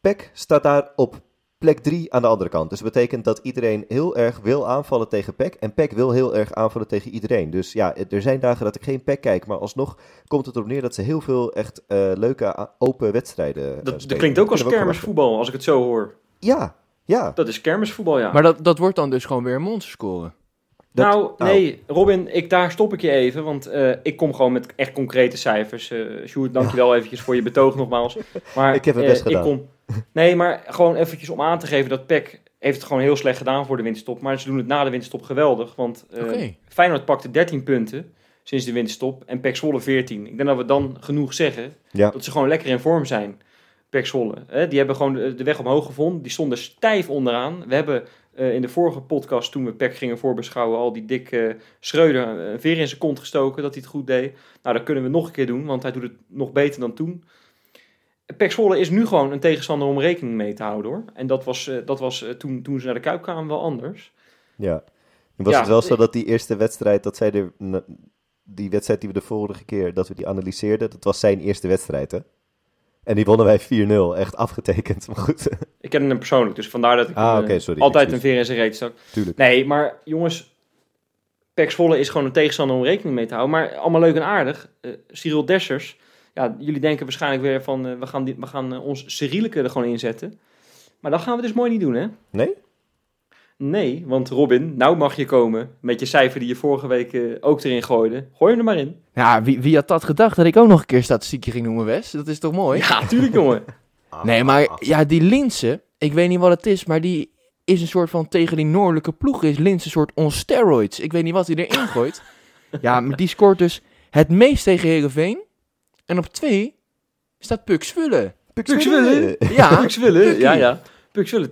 Speaker 4: PEC staat daar op plek 3 aan de andere kant. Dus dat betekent dat iedereen heel erg wil aanvallen tegen PEC. En PEC wil heel erg aanvallen tegen iedereen. Dus ja, er zijn dagen dat ik geen PEC kijk. Maar alsnog komt het erop neer dat ze heel veel echt eh, leuke open wedstrijden eh,
Speaker 2: Dat, dat klinkt ook als kermisvoetbal, als ik het zo hoor.
Speaker 4: Ja, ja.
Speaker 2: Dat is kermisvoetbal, ja.
Speaker 3: Maar dat, dat wordt dan dus gewoon weer een monsterscore.
Speaker 4: Dat-
Speaker 2: nou, nee, Robin, ik, daar stop ik je even, want eh, ik kom gewoon met echt concrete cijfers. eh Sjoerd, dankjewel eventjes voor je betoog nogmaals. Maar, <laughs>
Speaker 4: Ik heb het
Speaker 2: eh,
Speaker 4: best gedaan.
Speaker 2: kom, nee, maar gewoon eventjes om aan te geven dat PEC heeft het gewoon heel slecht gedaan voor de winterstop. Maar ze doen het na de winterstop geweldig, want eh,
Speaker 3: Oké.
Speaker 2: Feyenoord pakte 13 punten sinds de winterstop en PEC Zwolle 14. Ik denk dat we dan genoeg zeggen
Speaker 4: Ja.
Speaker 2: dat ze gewoon lekker in vorm zijn. PEC Zwolle. Hè? Die hebben gewoon de, de weg omhoog gevonden. Die stonden stijf onderaan. We hebben eh, in de vorige podcast, toen we PEC gingen voorbeschouwen, al die dikke Schreuder een veer in zijn kont gestoken dat hij het goed deed. Nou, dat kunnen we nog een keer doen, want hij doet het nog beter dan toen. PEC Zwolle is nu gewoon een tegenstander om rekening mee te houden hoor. En dat was, eh, dat was eh, toen, toen ze naar de Kuip kwamen wel anders.
Speaker 4: Ja. Was
Speaker 2: Ja,
Speaker 4: het wel zo dat die eerste wedstrijd, dat zij de, die wedstrijd die we de vorige keer, dat we die analyseerden, dat was zijn eerste wedstrijd, hè? En die wonnen wij 4-0, echt afgetekend. Maar goed,
Speaker 2: Ik ken hem persoonlijk, dus vandaar dat ik
Speaker 4: Ah,
Speaker 2: eh,
Speaker 4: sorry,
Speaker 2: altijd een veer in zijn reet stak.
Speaker 4: tuurlijk.
Speaker 2: Nee, maar jongens, Zwolle is gewoon een tegenstander om rekening mee te houden. Maar allemaal leuk en aardig. Eh Cyril Dessers, ja, jullie denken waarschijnlijk weer van, eh, we gaan, die, we gaan ons Cyrilike er gewoon inzetten. Maar dat gaan we dus mooi niet doen, hè?
Speaker 4: Nee?
Speaker 2: Nee, want Robin, nou mag je komen met je cijfer die je vorige week eh, ook erin gooide. Gooi hem er maar in.
Speaker 3: Ja, wie, wie had dat gedacht dat ik ook nog een keer statistiekje ging noemen, Wes? Dat is toch mooi?
Speaker 2: Ja, tuurlijk jongen. <laughs>
Speaker 3: Nee, maar ja, die Linse, ik weet niet wat het is, maar die is een soort van tegen die noordelijke ploeg is Linse een soort on steroids. Ik weet niet wat hij erin gooit. <laughs> ja, maar die scoort dus het meest tegen Heerenveen. En op twee staat Puk Zwolle.
Speaker 2: Pukswille.
Speaker 3: Ja, Pukkie.
Speaker 2: ja, ja.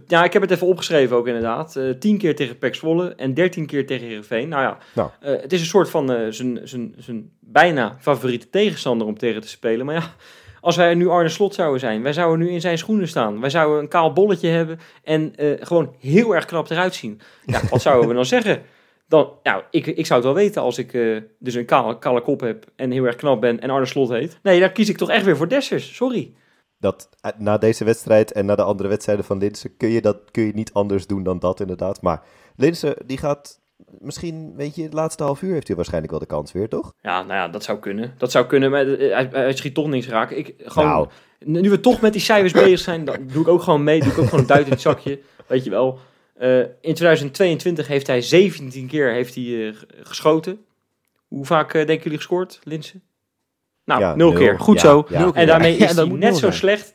Speaker 2: Ja, ik heb het even opgeschreven ook inderdaad. Eh 10 keer tegen Pek Zwolle en 13 keer tegen Heerenveen. Nou ja,
Speaker 4: Nou.
Speaker 2: eh, het is een soort van eh, zijn- zijn zijn bijna favoriete tegenstander om tegen te spelen. Maar ja, als wij nu Arne Slot zouden zijn, wij zouden nu in zijn schoenen staan. Wij zouden een kaal bolletje hebben en gewoon heel erg knap eruit zien. Ja, wat zouden we dan <laughs> zeggen? Dan, nou, ik, ik zou het wel weten als ik dus een kale, kale kop heb en heel erg knap ben en Arne Slot heet. Nee, dan kies ik toch echt weer voor Dessers. Sorry.
Speaker 4: Dat, eh, na deze wedstrijd en na de andere wedstrijden van Linse kun je, dat, kun je niet anders doen dan dat inderdaad. Maar Linse, die gaat misschien, weet je, het laatste half uur heeft hij waarschijnlijk wel de kans weer, toch?
Speaker 2: Ja, nou ja, dat zou kunnen. Dat zou kunnen, maar eh, hij, hij schiet toch niks raken. Ik, gewoon,
Speaker 4: Nou.
Speaker 2: Nu we toch met die cijfers bezig zijn, dan doe ik ook gewoon mee. Doe ik ook gewoon een duit in het zakje. <laughs> Weet je wel. Eh, in 2022 heeft hij 17 keer heeft hij, geschoten. Hoe vaak denken jullie gescoord, Linsen? Nou,
Speaker 4: Ja,
Speaker 2: nul
Speaker 4: nul.
Speaker 2: keer. Goed
Speaker 4: Ja,
Speaker 2: zo.
Speaker 4: ja.
Speaker 3: Nul keer.
Speaker 2: En daarmee <laughs> is
Speaker 3: dat
Speaker 2: hij net zo
Speaker 3: zijn.
Speaker 2: slecht.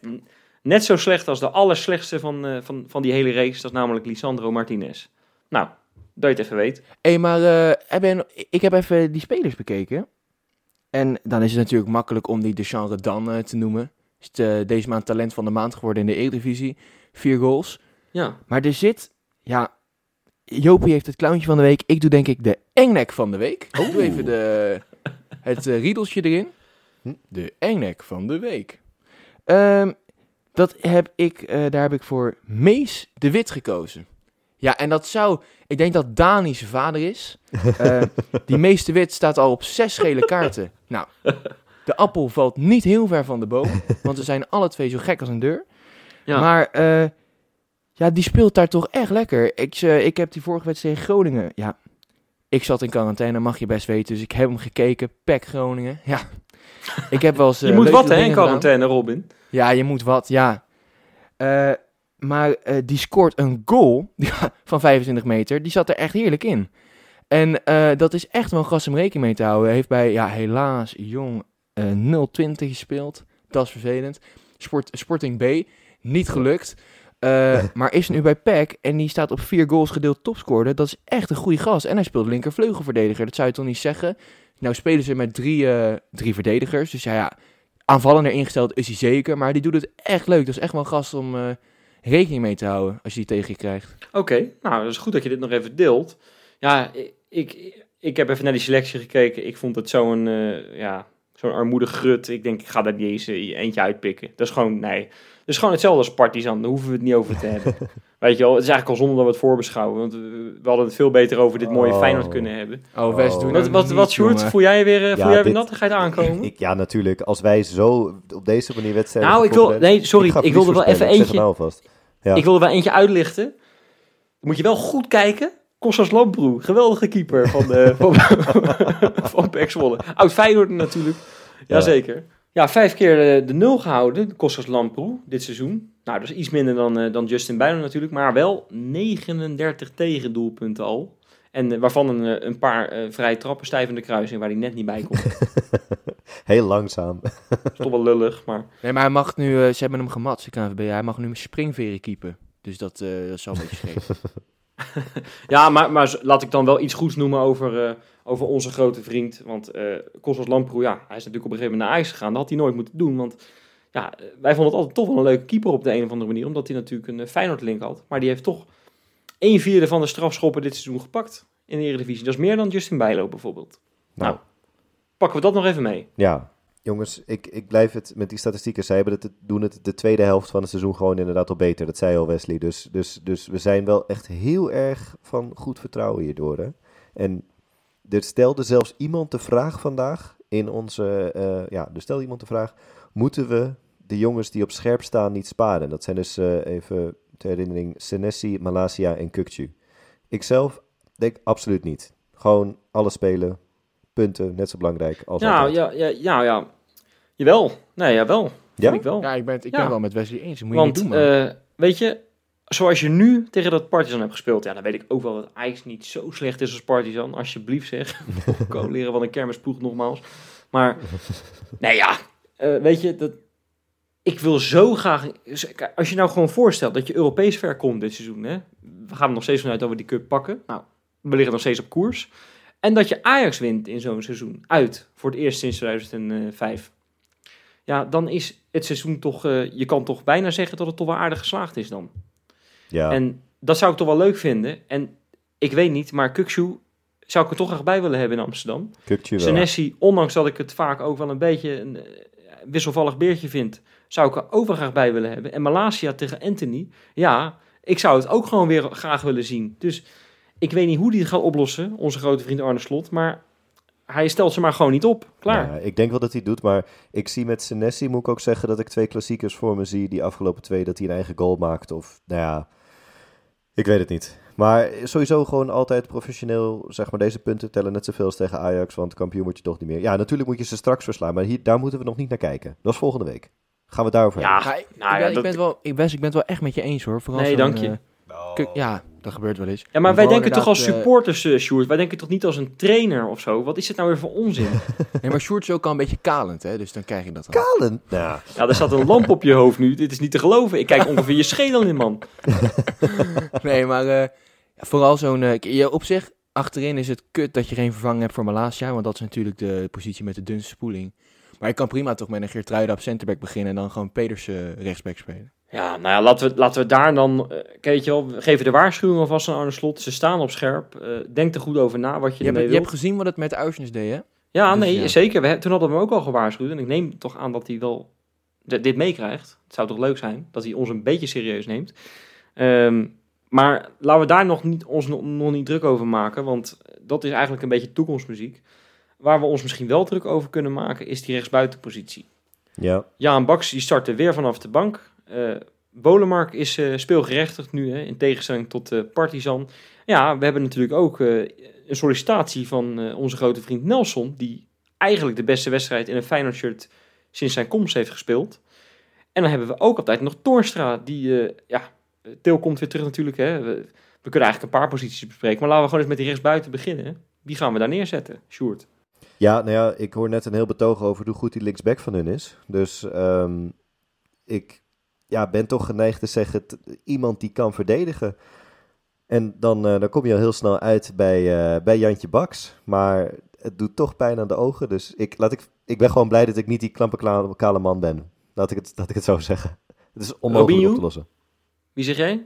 Speaker 2: Net zo slecht als de allerslechtste van, eh, van, van die hele race. Dat is namelijk Lisandro Martinez. Nou, dat je het even weet.
Speaker 3: Hé, maar eh, heb je- ik heb even die spelers bekeken. En dan is het natuurlijk makkelijk om die Deschamps Redan eh, te noemen. Is het, deze maand talent van de maand geworden in de Eredivisie. Vier goals.
Speaker 2: Ja,
Speaker 3: Maar er zit, ja, Jopie heeft het clowntje van de week. Ik doe denk ik de engnek van de week. Ik doe even de, het riedeltje erin. De engnek van de week. Ehm, dat heb ik, eh, daar heb ik voor Mees de Wit gekozen. Ja, en dat zou, ik denk dat Dani zijn vader is. <laughs> Eh, die Mees de Wit staat al op zes gele kaarten. Nou, de appel valt niet heel ver van de boom, want ze zijn alle twee zo gek als een deur.
Speaker 2: Ja.
Speaker 3: Maar eh, ja, die speelt daar toch echt lekker. Ik, eh, ik heb die vorige wedstrijd tegen Groningen. Ja, ik zat in quarantaine, mag je best weten. Dus ik heb hem gekeken. PEC Groningen. Ja, ik heb wel eens...
Speaker 2: je
Speaker 3: eh,
Speaker 2: moet wat hè, in quarantaine, Robin.
Speaker 3: Ja, je moet wat, ja. Eh, maar eh, die scoort een goal <laughs> van 25 meter. Die zat er echt heerlijk in. En dat is echt wel een gast om rekening mee te houden. Hij heeft bij, ja, helaas, jong eh 0-20 gespeeld. Dat is vervelend. Sport, Sporting B, niet gelukt. Eh, <laughs> maar is nu bij PEC en die staat op vier goals gedeeld topscorer. Dat is echt een goede gast. En hij speelt linkervleugelverdediger. Dat zou je toch niet zeggen? Nou spelen ze met drie, eh, drie verdedigers. Dus ja, ja, aanvallender ingesteld is hij zeker. Maar die doet het echt leuk. Dat is echt wel een gast om eh, rekening mee te houden als je die tegen je krijgt.
Speaker 2: Oké, nou, dat is goed dat je dit nog even deelt. Ja, ik, ik heb even naar die selectie gekeken. Ik vond het zo'n ja, zo'n armoedig grut. Ik denk, ik ga daar niet eens eentje uitpikken. Dat is gewoon, nee. Is gewoon hetzelfde als Partizan. Daar hoeven we het niet over te hebben. <laughs> Weet je wel, het is eigenlijk al zonde dat we het voorbeschouwen. Want we, we hadden het veel beter over dit mooie
Speaker 4: Oh.
Speaker 2: Feyenoord kunnen hebben.
Speaker 3: Oh, Wes,
Speaker 4: Oh.
Speaker 3: doe
Speaker 2: Wat,
Speaker 3: nou
Speaker 2: wat,
Speaker 3: niet,
Speaker 2: wat Sjoerd, voel jij weer, eh, voel
Speaker 4: Ja,
Speaker 2: jij weer nattigheid aankomen?
Speaker 4: Ik, <laughs> ja, natuurlijk. Als wij zo op deze manier wedstrijden...
Speaker 2: Nou, ik wil- nee, sorry, ik wilde wel even eentje-
Speaker 4: nou. Ja.
Speaker 2: Ik wil er wel eentje uitlichten. Dan moet je wel goed kijken. Kostas Lamproe, geweldige keeper van, eh <laughs> van, van PEC Zwolle. Oud Feyenoord natuurlijk.
Speaker 4: Ja.
Speaker 2: Jazeker. Ja, vijf keer eh, de nul gehouden, Kostas Lamproe, dit seizoen. Nou, dat is iets minder dan, eh, dan Justin Bijlo natuurlijk. Maar wel 39 tegendoelpunten al. En eh, waarvan een, een paar eh vrije trappen stijf in de kruising waar hij net niet bij komt. <laughs>
Speaker 4: Heel langzaam.
Speaker 2: Dat is toch wel lullig, maar...
Speaker 3: Nee, maar hij mag nu, eh, ze hebben hem gemat, de KNVB. Hij mag nu met springveren keepen. Dus dat, eh, dat is wel een beetje <laughs> scheef. <laughs>
Speaker 2: Ja, maar, maar laat ik dan wel iets goeds noemen over, eh, over onze grote vriend. Want eh Kostas Lamproe, ja, hij is natuurlijk op een gegeven moment naar Ajax gegaan. Dat had hij nooit moeten doen, want ja, eh, wij vonden het altijd toch wel een leuke keeper op de een of andere manier. Omdat hij natuurlijk een Feyenoord-link had. Maar die heeft toch een vierde van de strafschoppen dit seizoen gepakt in de Eredivisie. Dat is meer dan Justin Bijlo bijvoorbeeld.
Speaker 4: Nou.
Speaker 2: Nou, pakken we dat nog even mee.
Speaker 4: Ja, jongens, ik, ik blijf het met die statistieken. Zij hebben het, doen het de tweede helft van het seizoen gewoon inderdaad al beter. Dat zei al Wesley. Dus, dus, dus we zijn wel echt heel erg van goed vertrouwen hierdoor. Hè? En er stelde zelfs iemand de vraag vandaag in onze... eh, ja, er stelde iemand de vraag... Moeten we de jongens die op scherp staan niet sparen? Dat zijn dus eh, even ter herinnering Senesi, Malasia en Kukcu. Ikzelf denk absoluut niet. Gewoon alles spelen. Punten, net zo belangrijk als
Speaker 2: Ja,
Speaker 4: altijd.
Speaker 2: ja, ja, ja, ja. Jawel. Nee, jawel.
Speaker 4: Ja?
Speaker 2: Ik wel.
Speaker 3: ja, ik ben, het- ik
Speaker 2: Ja.
Speaker 3: ben wel met Wesley eens. Dat moet je
Speaker 2: Want,
Speaker 3: niet doen, man.
Speaker 2: eh, weet je, zoals je nu tegen dat Partizan hebt gespeeld, ja, dan weet ik ook wel dat Ajax niet zo slecht is als Partizan. Alsjeblieft zeg. <laughs> Ko leren van een kermisploeg nogmaals. Maar, <laughs> nee ja, eh, weet je, dat, ik wil zo graag... Als je nou gewoon voorstelt dat je Europees ver komt dit seizoen, hè. We gaan er nog steeds vanuit dat we die cup pakken. Nou, we liggen nog steeds op koers. En dat je Ajax wint in zo'n seizoen, uit, voor het eerst sinds 2005. Ja, dan is het seizoen toch, eh, je kan toch bijna zeggen dat het toch wel aardig geslaagd is dan.
Speaker 4: Ja.
Speaker 2: En dat zou ik toch wel leuk vinden. En ik weet niet, maar Kukshu zou ik er toch graag bij willen hebben in Amsterdam. Senesi, ondanks dat ik het vaak ook wel een beetje een eh, wisselvallig beertje vind, zou ik er ook wel graag bij willen hebben. En Malasia tegen Anthony, ja, ik zou het ook gewoon weer graag willen zien. Dus ik weet niet hoe die het gaat oplossen, onze grote vriend Arne Slot, maar hij stelt ze maar gewoon niet op. Klaar.
Speaker 4: Ja, ik denk wel dat hij het doet, maar ik zie met Senesi, moet ik ook zeggen, dat ik twee klassiekers voor me zie. Die afgelopen twee, dat hij een eigen goal maakt. Of, nou ja, ik weet het niet. Maar sowieso gewoon altijd professioneel, zeg maar, deze punten tellen net zoveel als tegen Ajax, want kampioen word je toch niet meer. Ja, natuurlijk moet je ze straks verslaan, maar hier, daar moeten we nog niet naar kijken. Dat is volgende week. Gaan we daarover
Speaker 2: Ja,
Speaker 4: hebben.
Speaker 3: Ja, ik,
Speaker 2: nou
Speaker 3: ik
Speaker 2: ja,
Speaker 3: ben, ik, ben wel, ik, Wes, ik ben het wel echt met je eens hoor. Vooral
Speaker 2: Nee, dank je.
Speaker 3: eh, Kuk- ja, dat gebeurt wel eens.
Speaker 2: Ja, maar wij denken toch als
Speaker 3: eh,
Speaker 2: supporters, eh Sjoerd? Wij denken toch niet als een trainer of zo? Wat is het nou weer voor onzin? <laughs>
Speaker 3: Nee, maar Sjoerd is ook al een beetje kalend, hè, dus dan krijg je dat dan.
Speaker 4: Kalen. Nou,
Speaker 2: ja, er staat een lamp op je hoofd nu. Dit is niet te geloven. Ik kijk ongeveer je schedel in, man. <laughs>
Speaker 3: Nee, maar eh, ja, vooral zo'n... eh, ja, op zich, achterin is het kut dat je geen vervanging hebt voor Malasia, want dat is natuurlijk de positie met de dunste spoeling. Maar je kan prima toch met een Geertruida op centerback beginnen en dan gewoon Pedersen rechtsback spelen.
Speaker 2: Ja, nou ja, laten we, laten we daar dan... kijk, weet je wel, we geven de waarschuwing alvast aan Arne Slot. Ze staan op scherp. Eh, denk er goed over na wat je,
Speaker 3: Je, hebt, je hebt gezien wat het met de Uisnes deed, hè?
Speaker 2: Ja,
Speaker 3: dus
Speaker 2: nee,
Speaker 3: ja.
Speaker 2: zeker. We, toen hadden we hem ook al gewaarschuwd. En ik neem toch aan dat hij wel dit meekrijgt. Het zou toch leuk zijn dat hij ons een beetje serieus neemt. Ehm, maar laten we daar nog niet, ons nog, nog niet druk over maken. Want dat is eigenlijk een beetje toekomstmuziek. Waar we ons misschien wel druk over kunnen maken, is die rechtsbuitenpositie.
Speaker 4: ja.
Speaker 2: Jaan Baks die startte weer vanaf de bank. Eh Bolemark is eh, speelgerechtigd nu, hè, in tegenstelling tot eh Partizan. Ja, we hebben natuurlijk ook een sollicitatie van onze grote vriend Nelson... die eigenlijk de beste wedstrijd in een Feyenoord shirt sinds zijn komst heeft gespeeld. En dan hebben we ook altijd nog Toornstra, die... ja, Til komt weer terug natuurlijk, hè. We, we kunnen eigenlijk een paar posities bespreken... maar laten we gewoon eens met die rechtsbuiten beginnen. Wie gaan we daar neerzetten, Sjoerd?
Speaker 4: Ja, nou ja, ik hoor net een heel betoog over hoe goed die linksback van hun is. Dus ehm, ik ja, ben toch geneigd te zeggen, t- iemand die kan verdedigen. En dan, eh, dan kom je al heel snel uit bij, eh, bij Jantje Baks. Maar het doet toch pijn aan de ogen. Dus ik, laat ik, ik ben gewoon blij dat ik niet die klampe kale man ben. Laat ik het, laat ik het zo zeggen. Het is onmogelijk
Speaker 2: Robinho?
Speaker 4: op te lossen.
Speaker 2: Wie zeg jij?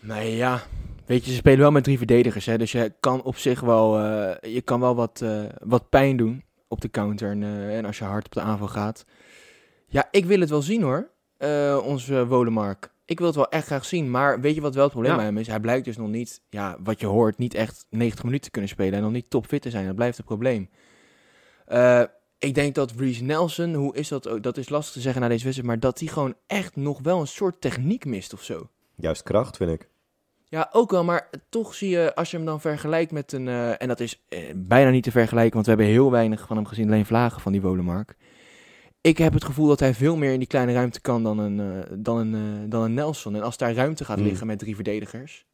Speaker 3: Nee, ja. Weet je, ze spelen wel met drie verdedigers, hè. Dus je kan op zich wel, eh, je kan wel wat, eh, wat pijn doen op de counter. En, en als je hard op de aanval gaat. Ja, ik wil het wel zien, hoor. Eh, onze Wolemark. Ik wil het wel echt graag zien. Maar weet je wat wel het probleem
Speaker 2: Ja.
Speaker 3: bij hem is? Hij blijkt dus nog niet, ja, wat je hoort, niet echt 90 minuten te kunnen spelen. En nog niet topfit te zijn. Dat blijft het probleem. Eh, ik denk dat Reece Nelson, hoe is dat ook? Dat is lastig te zeggen na deze wedstrijd. Maar dat hij gewoon echt nog wel een soort techniek mist of zo.
Speaker 4: Juist kracht, vind ik.
Speaker 3: Ja, ook wel, maar toch zie je, als je hem dan vergelijkt met een... eh, en dat is bijna niet te vergelijken, want we hebben heel weinig van hem gezien. Alleen vlagen van die Wolemark. Ik heb het gevoel dat hij veel meer in die kleine ruimte kan dan een, eh, dan een, eh, dan een Nelson. En als daar ruimte gaat
Speaker 4: Hmm.
Speaker 3: liggen met drie verdedigers...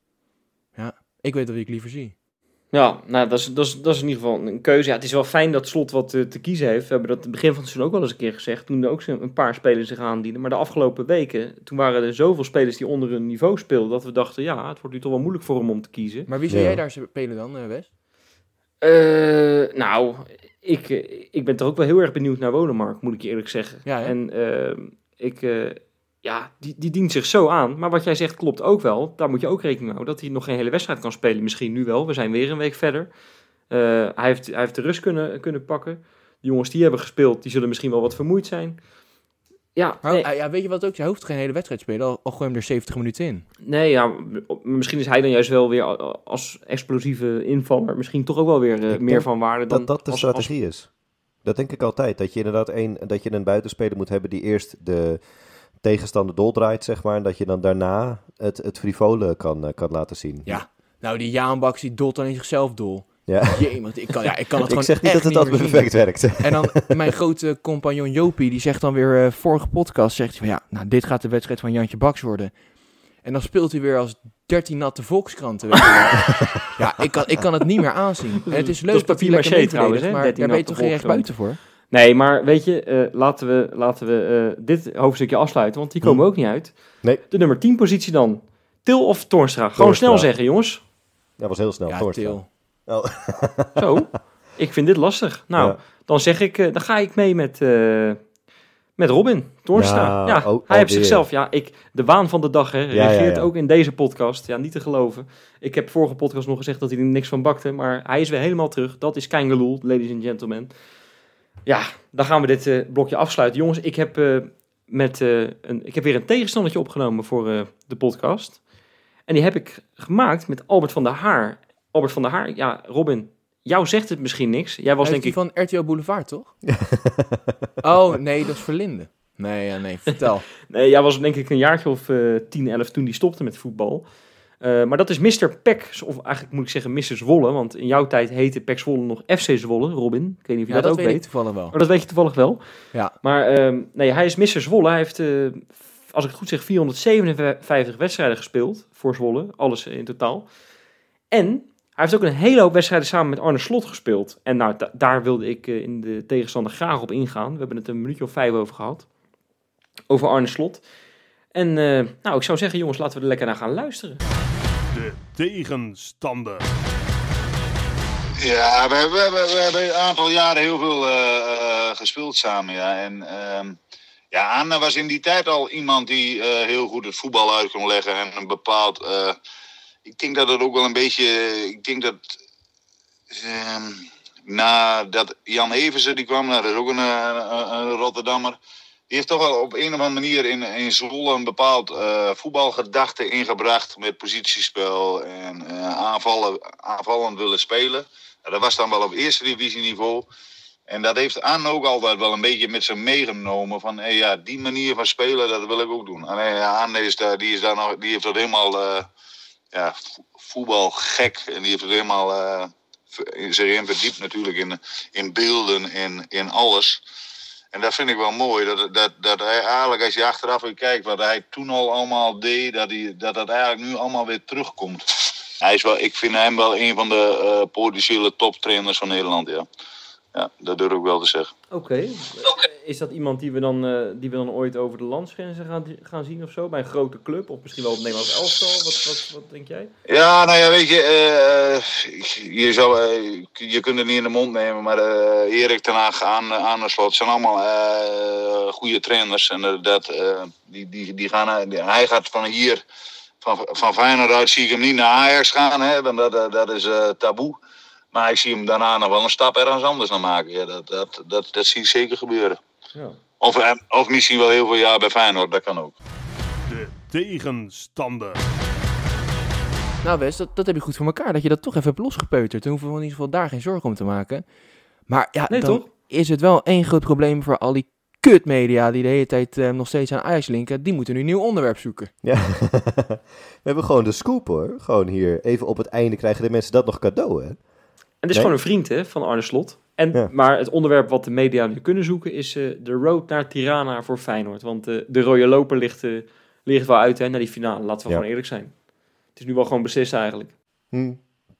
Speaker 3: Ja, ik weet wie ik liever zie.
Speaker 2: Ja, nou, dat is, dat, is, dat is in ieder geval een keuze. Ja, het is wel fijn dat Slot wat eh, te kiezen heeft. We hebben dat in het begin van het seizoen ook wel eens een keer gezegd. Toen er ook zo- een paar spelers zich aandienen. Maar de afgelopen weken, toen waren er zoveel spelers die onder hun niveau speelden... dat we dachten, ja, het wordt nu toch wel moeilijk voor hem om te kiezen.
Speaker 3: Maar wie zou
Speaker 4: Ja.
Speaker 3: jij daar spelen dan, Wes?
Speaker 2: Eh, nou, ik, eh, ik ben toch ook wel heel erg benieuwd naar Wonemark, moet ik je eerlijk zeggen.
Speaker 3: Ja,
Speaker 2: en eh, ik, eh, ja, die, die dient zich zo aan. Maar wat jij zegt klopt ook wel. Daar moet je ook rekening mee houden dat hij nog geen hele wedstrijd kan spelen. Misschien nu wel. We zijn weer een week verder. Eh, hij, heeft, hij heeft de rust kunnen, kunnen pakken. De jongens die hebben gespeeld, die zullen misschien wel wat vermoeid zijn. Ja, nee,
Speaker 3: ah, ja, weet je wat ook? Hij hoeft geen hele wedstrijd te spelen, al, al gooi hem er 70 minuten in.
Speaker 2: nee ja, misschien is hij dan juist wel weer als explosieve invaller misschien toch ook wel weer eh, meer van waarde dan
Speaker 4: Dat dat de
Speaker 2: als- als-
Speaker 4: strategie is. Dat denk ik altijd. Dat je inderdaad een, dat je een buitenspeler moet hebben die eerst de tegenstander doldraait, zeg maar. En dat je dan daarna het, het frivole kan, eh, kan laten zien.
Speaker 3: Ja. Nou, die Jaanbaks, die dolt dan in zichzelf dol.
Speaker 4: Ja.
Speaker 3: Jee, ik kan, ja, ik kan het
Speaker 4: Ik
Speaker 3: gewoon
Speaker 4: zeg niet
Speaker 3: echt
Speaker 4: dat het altijd perfect werkt.
Speaker 3: En dan mijn grote compagnon Jopie, die zegt dan weer, eh, vorige podcast, zegt hij van ja, nou, dit gaat de wedstrijd van Jantje Baks worden. En dan speelt hij weer als 13 natte volkskranten. <laughs> Ja, ik kan, ik kan het niet meer aanzien. En het is leuk
Speaker 2: Dat
Speaker 3: hij
Speaker 2: papier-maché
Speaker 3: lekker
Speaker 2: trouwens, hè,
Speaker 3: maar
Speaker 2: 13
Speaker 3: daar ben je toch geen recht buiten voor?
Speaker 2: Nee, maar weet je, eh, laten we, laten we eh, dit hoofdstukje afsluiten, want die komen
Speaker 4: Hm.
Speaker 2: ook niet uit.
Speaker 4: Nee.
Speaker 2: De nummer 10 positie dan. Til of Toornstra? Gewoon snel zeggen, jongens.
Speaker 4: Dat was heel snel.
Speaker 3: Ja,
Speaker 4: Toornstra.
Speaker 3: Til. <laughs>
Speaker 2: Zo. ik vind dit lastig. Nou,
Speaker 4: Ja.
Speaker 2: dan zeg ik, eh, dan ga ik mee met, eh, met Robin Toornstra.
Speaker 4: Ja,
Speaker 2: hij heeft zichzelf, ja, ik, de waan van de dag, hè, reageert
Speaker 4: ja.
Speaker 2: ook in deze podcast. Ja, niet te geloven. Ik heb vorige podcast nog gezegd dat hij er niks van bakte, maar hij is weer helemaal terug. Dat is Kangeloel, ladies and gentlemen. Ja, dan gaan we dit eh, blokje afsluiten. Jongens, ik heb, met, een, ik heb weer een tegenstandertje opgenomen voor de podcast. En die heb ik gemaakt met Albert van der Haar. Albert van der Haar, ja, Robin, jou zegt het misschien niks. Jij was denk
Speaker 3: is
Speaker 2: ik...
Speaker 3: die van RTL Boulevard, toch? <laughs> oh, nee, dat is Verlinde. Nee, ja, nee, vertel. <laughs>
Speaker 2: Nee, jij was denk ik een jaartje of eh 10, 11 toen die stopte met voetbal. Eh, maar dat is Mr. Peck, of eigenlijk moet ik zeggen Mr. Zwolle. Want in jouw tijd heette Peck Zwolle nog FC Zwolle, Robin. Ik weet niet of je
Speaker 3: Ja,
Speaker 2: dat,
Speaker 3: dat
Speaker 2: ook
Speaker 3: weet ik
Speaker 2: weet.
Speaker 3: toevallig wel.
Speaker 2: Maar dat weet je toevallig wel.
Speaker 3: Ja.
Speaker 2: Maar ehm, nee, hij is Mr. Zwolle. Hij heeft, eh, als ik het goed zeg, 457 wedstrijden gespeeld voor Zwolle. Alles in totaal. En heeft ook een hele hoop wedstrijden samen met Arne Slot gespeeld. En nou, da- daar wilde ik eh, in de tegenstander graag op ingaan. We hebben het een minuutje of vijf over gehad. Over Arne Slot. En eh, nou, ik zou zeggen, jongens, laten we er lekker naar gaan luisteren.
Speaker 1: De tegenstander.
Speaker 5: Ja, we, hebben- we, hebben- we hebben een aantal jaren heel veel eh, eh, gespeeld samen. Ja. En ehm, ja, Anne was in die tijd al iemand die eh, heel goed het voetbal uit kon leggen. En een bepaald. Ik denk dat het ook wel een beetje. Ik denk dat. ehm nadat Jan Eversen die kwam, nou, dat is ook een, eh, een, Rotterdammer. Die heeft toch wel op een of andere manier in, in Zwolle een bepaald eh, voetbalgedachte ingebracht. Met positiespel en eh, aanvallen, aanvallend willen spelen. Nou, dat was dan wel op eerste divisieniveau. En dat heeft Anne ook altijd wel een beetje met zich meegenomen. Van hey, ja, die manier van spelen, dat wil ik ook doen. Alleen ja, is daar, die, is daar nog, die heeft dat helemaal ja, vo- voetbalgek. En die heeft het helemaal eh, ver- zich in verdiept natuurlijk in, in beelden en in alles. En dat vind ik wel mooi. Dat, dat, dat hij eigenlijk, als je achteraf weer kijkt wat hij toen al allemaal deed, dat hij, dat, dat eigenlijk nu allemaal weer terugkomt. Hij is wel, ik vind hem wel een van de eh, potentiële toptrainers van Nederland, ja. Ja, dat durf ik wel te zeggen.
Speaker 2: Oké. Is dat iemand die we, dan, eh, die we dan ooit over de landsgrenzen gaan, gaan zien of zo? Bij een grote club? Of misschien wel op het Nederlands elftal? Wat, wat, wat denk jij?
Speaker 5: Ja, nou ja, weet je, eh, eh, je, zou, je kunt het niet in de mond nemen, maar Erik ten Haag aan, aan de slot zijn allemaal goede trainers. En dat, die, die, die gaan, hij gaat van hier, van, van Feyenoord zie ik hem niet naar Ajax gaan, hè, want dat, dat, is taboe. Maar ik zie hem daarna nog wel een stap ergens anders naar maken. Ja, dat, dat, dat, dat zie ik zeker gebeuren.
Speaker 2: Ja.
Speaker 5: Of, eh, of misschien wel heel veel jaar bij Feyenoord, dat kan ook.
Speaker 1: De tegenstander.
Speaker 3: Nou Wes, dat, dat heb je goed voor elkaar. Dat je dat toch even hebt losgepeuterd. Dan hoeven we in ieder geval daar geen zorgen om te maken. Maar ja,
Speaker 2: Nee,
Speaker 3: dan
Speaker 2: toch?
Speaker 3: is het wel één groot probleem voor al die kutmedia die de hele tijd eh, nog steeds aan Ajax linken, die moeten nu een nieuw onderwerp zoeken.
Speaker 4: Ja. <laughs> We hebben gewoon de scoop hoor. Gewoon hier, even op het einde krijgen de mensen dat nog cadeau hè.
Speaker 2: En het is
Speaker 4: Nee.
Speaker 2: gewoon een vriend hè, van Arne Slot. En,
Speaker 4: Ja.
Speaker 2: Maar het onderwerp wat de media nu kunnen zoeken is eh, de road naar Tirana voor Feyenoord. Want eh, de rode loper ligt, eh, ligt wel uit hè, naar die finale. Laten we
Speaker 4: Ja.
Speaker 2: gewoon eerlijk zijn. Het is nu wel gewoon beslist eigenlijk.
Speaker 4: Hm.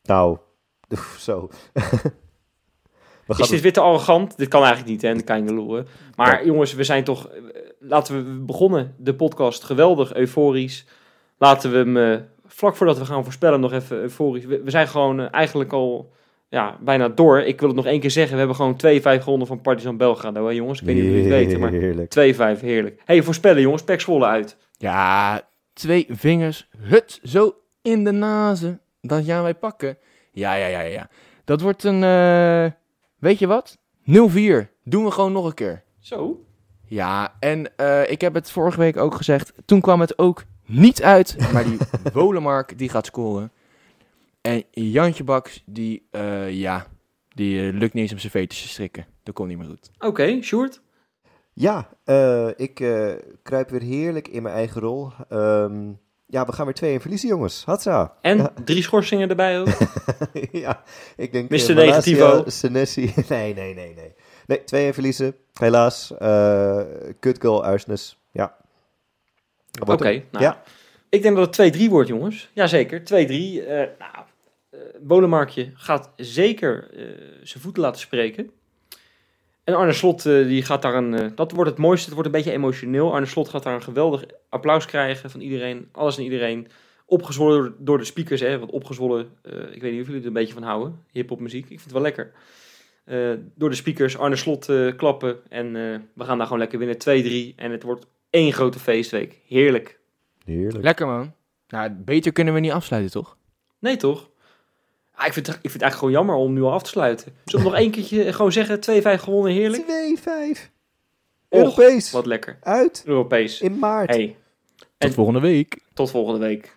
Speaker 4: Nou, oef, <laughs> zo. <laughs>
Speaker 2: Is dit weer te arrogant? Dit kan eigenlijk niet, hè, de hè. Maar jongens, we zijn toch... Laten we begonnen de podcast geweldig euforisch. Laten we hem vlak voordat we gaan voorspellen nog even euforisch. We, we zijn gewoon eigenlijk al ja, bijna door. Ik wil het nog één keer zeggen. We hebben gewoon 2-5 gewonnen van Partizan Belgrado, hè jongens? Ik weet niet of jullie het weten, maar 2-5,
Speaker 4: Heerlijk.
Speaker 2: heerlijk. hey, voorspellen jongens, Pek Zwolle uit.
Speaker 3: Ja, twee vingers, hut, zo in de nazen. Dat gaan wij pakken. Ja, ja, ja, ja. Dat wordt een, eh, weet je wat? 0-4. Doen we gewoon nog een keer.
Speaker 2: Zo.
Speaker 3: Ja, en eh, ik heb het vorige week ook gezegd. Toen kwam het ook niet uit. Maar die <laughs> Wolemark, die gaat scoren. En Jantje Baks, die, eh, ja, die eh, lukt niet eens om zijn veters te strikken. Dat komt niet meer goed.
Speaker 2: Oké, Sjoerd.
Speaker 4: Ja, eh, ik eh, kruip weer heerlijk in mijn eigen rol. Ehm, ja, we gaan weer twee in verliezen, jongens. Hatsa.
Speaker 2: En
Speaker 4: Ja.
Speaker 2: drie schorsingen erbij ook. <laughs>
Speaker 4: ja, ik denk...
Speaker 2: Mr. Negativo.
Speaker 4: Senesi. <laughs> Nee, nee, nee, nee. Nee, twee in verliezen. Helaas. Eh kut goal, Uisnes. Ja.
Speaker 2: Oké, nou,
Speaker 4: Ja.
Speaker 2: ik denk dat het 2-3 wordt, jongens. Jazeker, 2-3. eh nou, Bolemarkje gaat zeker eh, zijn voeten laten spreken. En Arne Slot, eh, die gaat daar een... eh, dat wordt het mooiste, het wordt een beetje emotioneel. Arne Slot gaat daar een geweldig applaus krijgen van iedereen. Alles en iedereen. Opgezwollen door, door de speakers, hè. Want opgezwollen, eh, ik weet niet of jullie er een beetje van houden. Hip-hop muziek, ik vind het wel lekker. Eh, door de speakers, Arne Slot eh, klappen. En eh, we gaan daar gewoon lekker winnen. 2-3. En het wordt één grote feestweek. Heerlijk.
Speaker 4: Heerlijk.
Speaker 3: Lekker man. Nou, beter kunnen we niet afsluiten, toch?
Speaker 2: Nee, toch? Ah, ik, vind, het- ik vind het eigenlijk gewoon jammer om nu al af te sluiten. Zullen we nog één keertje gewoon zeggen? 2-5 gewonnen, heerlijk.
Speaker 4: 2-5.
Speaker 2: Och,
Speaker 4: Europees.
Speaker 2: Wat lekker.
Speaker 4: Uit.
Speaker 2: Europees.
Speaker 4: In maart.
Speaker 2: Hey,
Speaker 3: Tot
Speaker 2: En-
Speaker 3: volgende week.
Speaker 2: tot volgende week.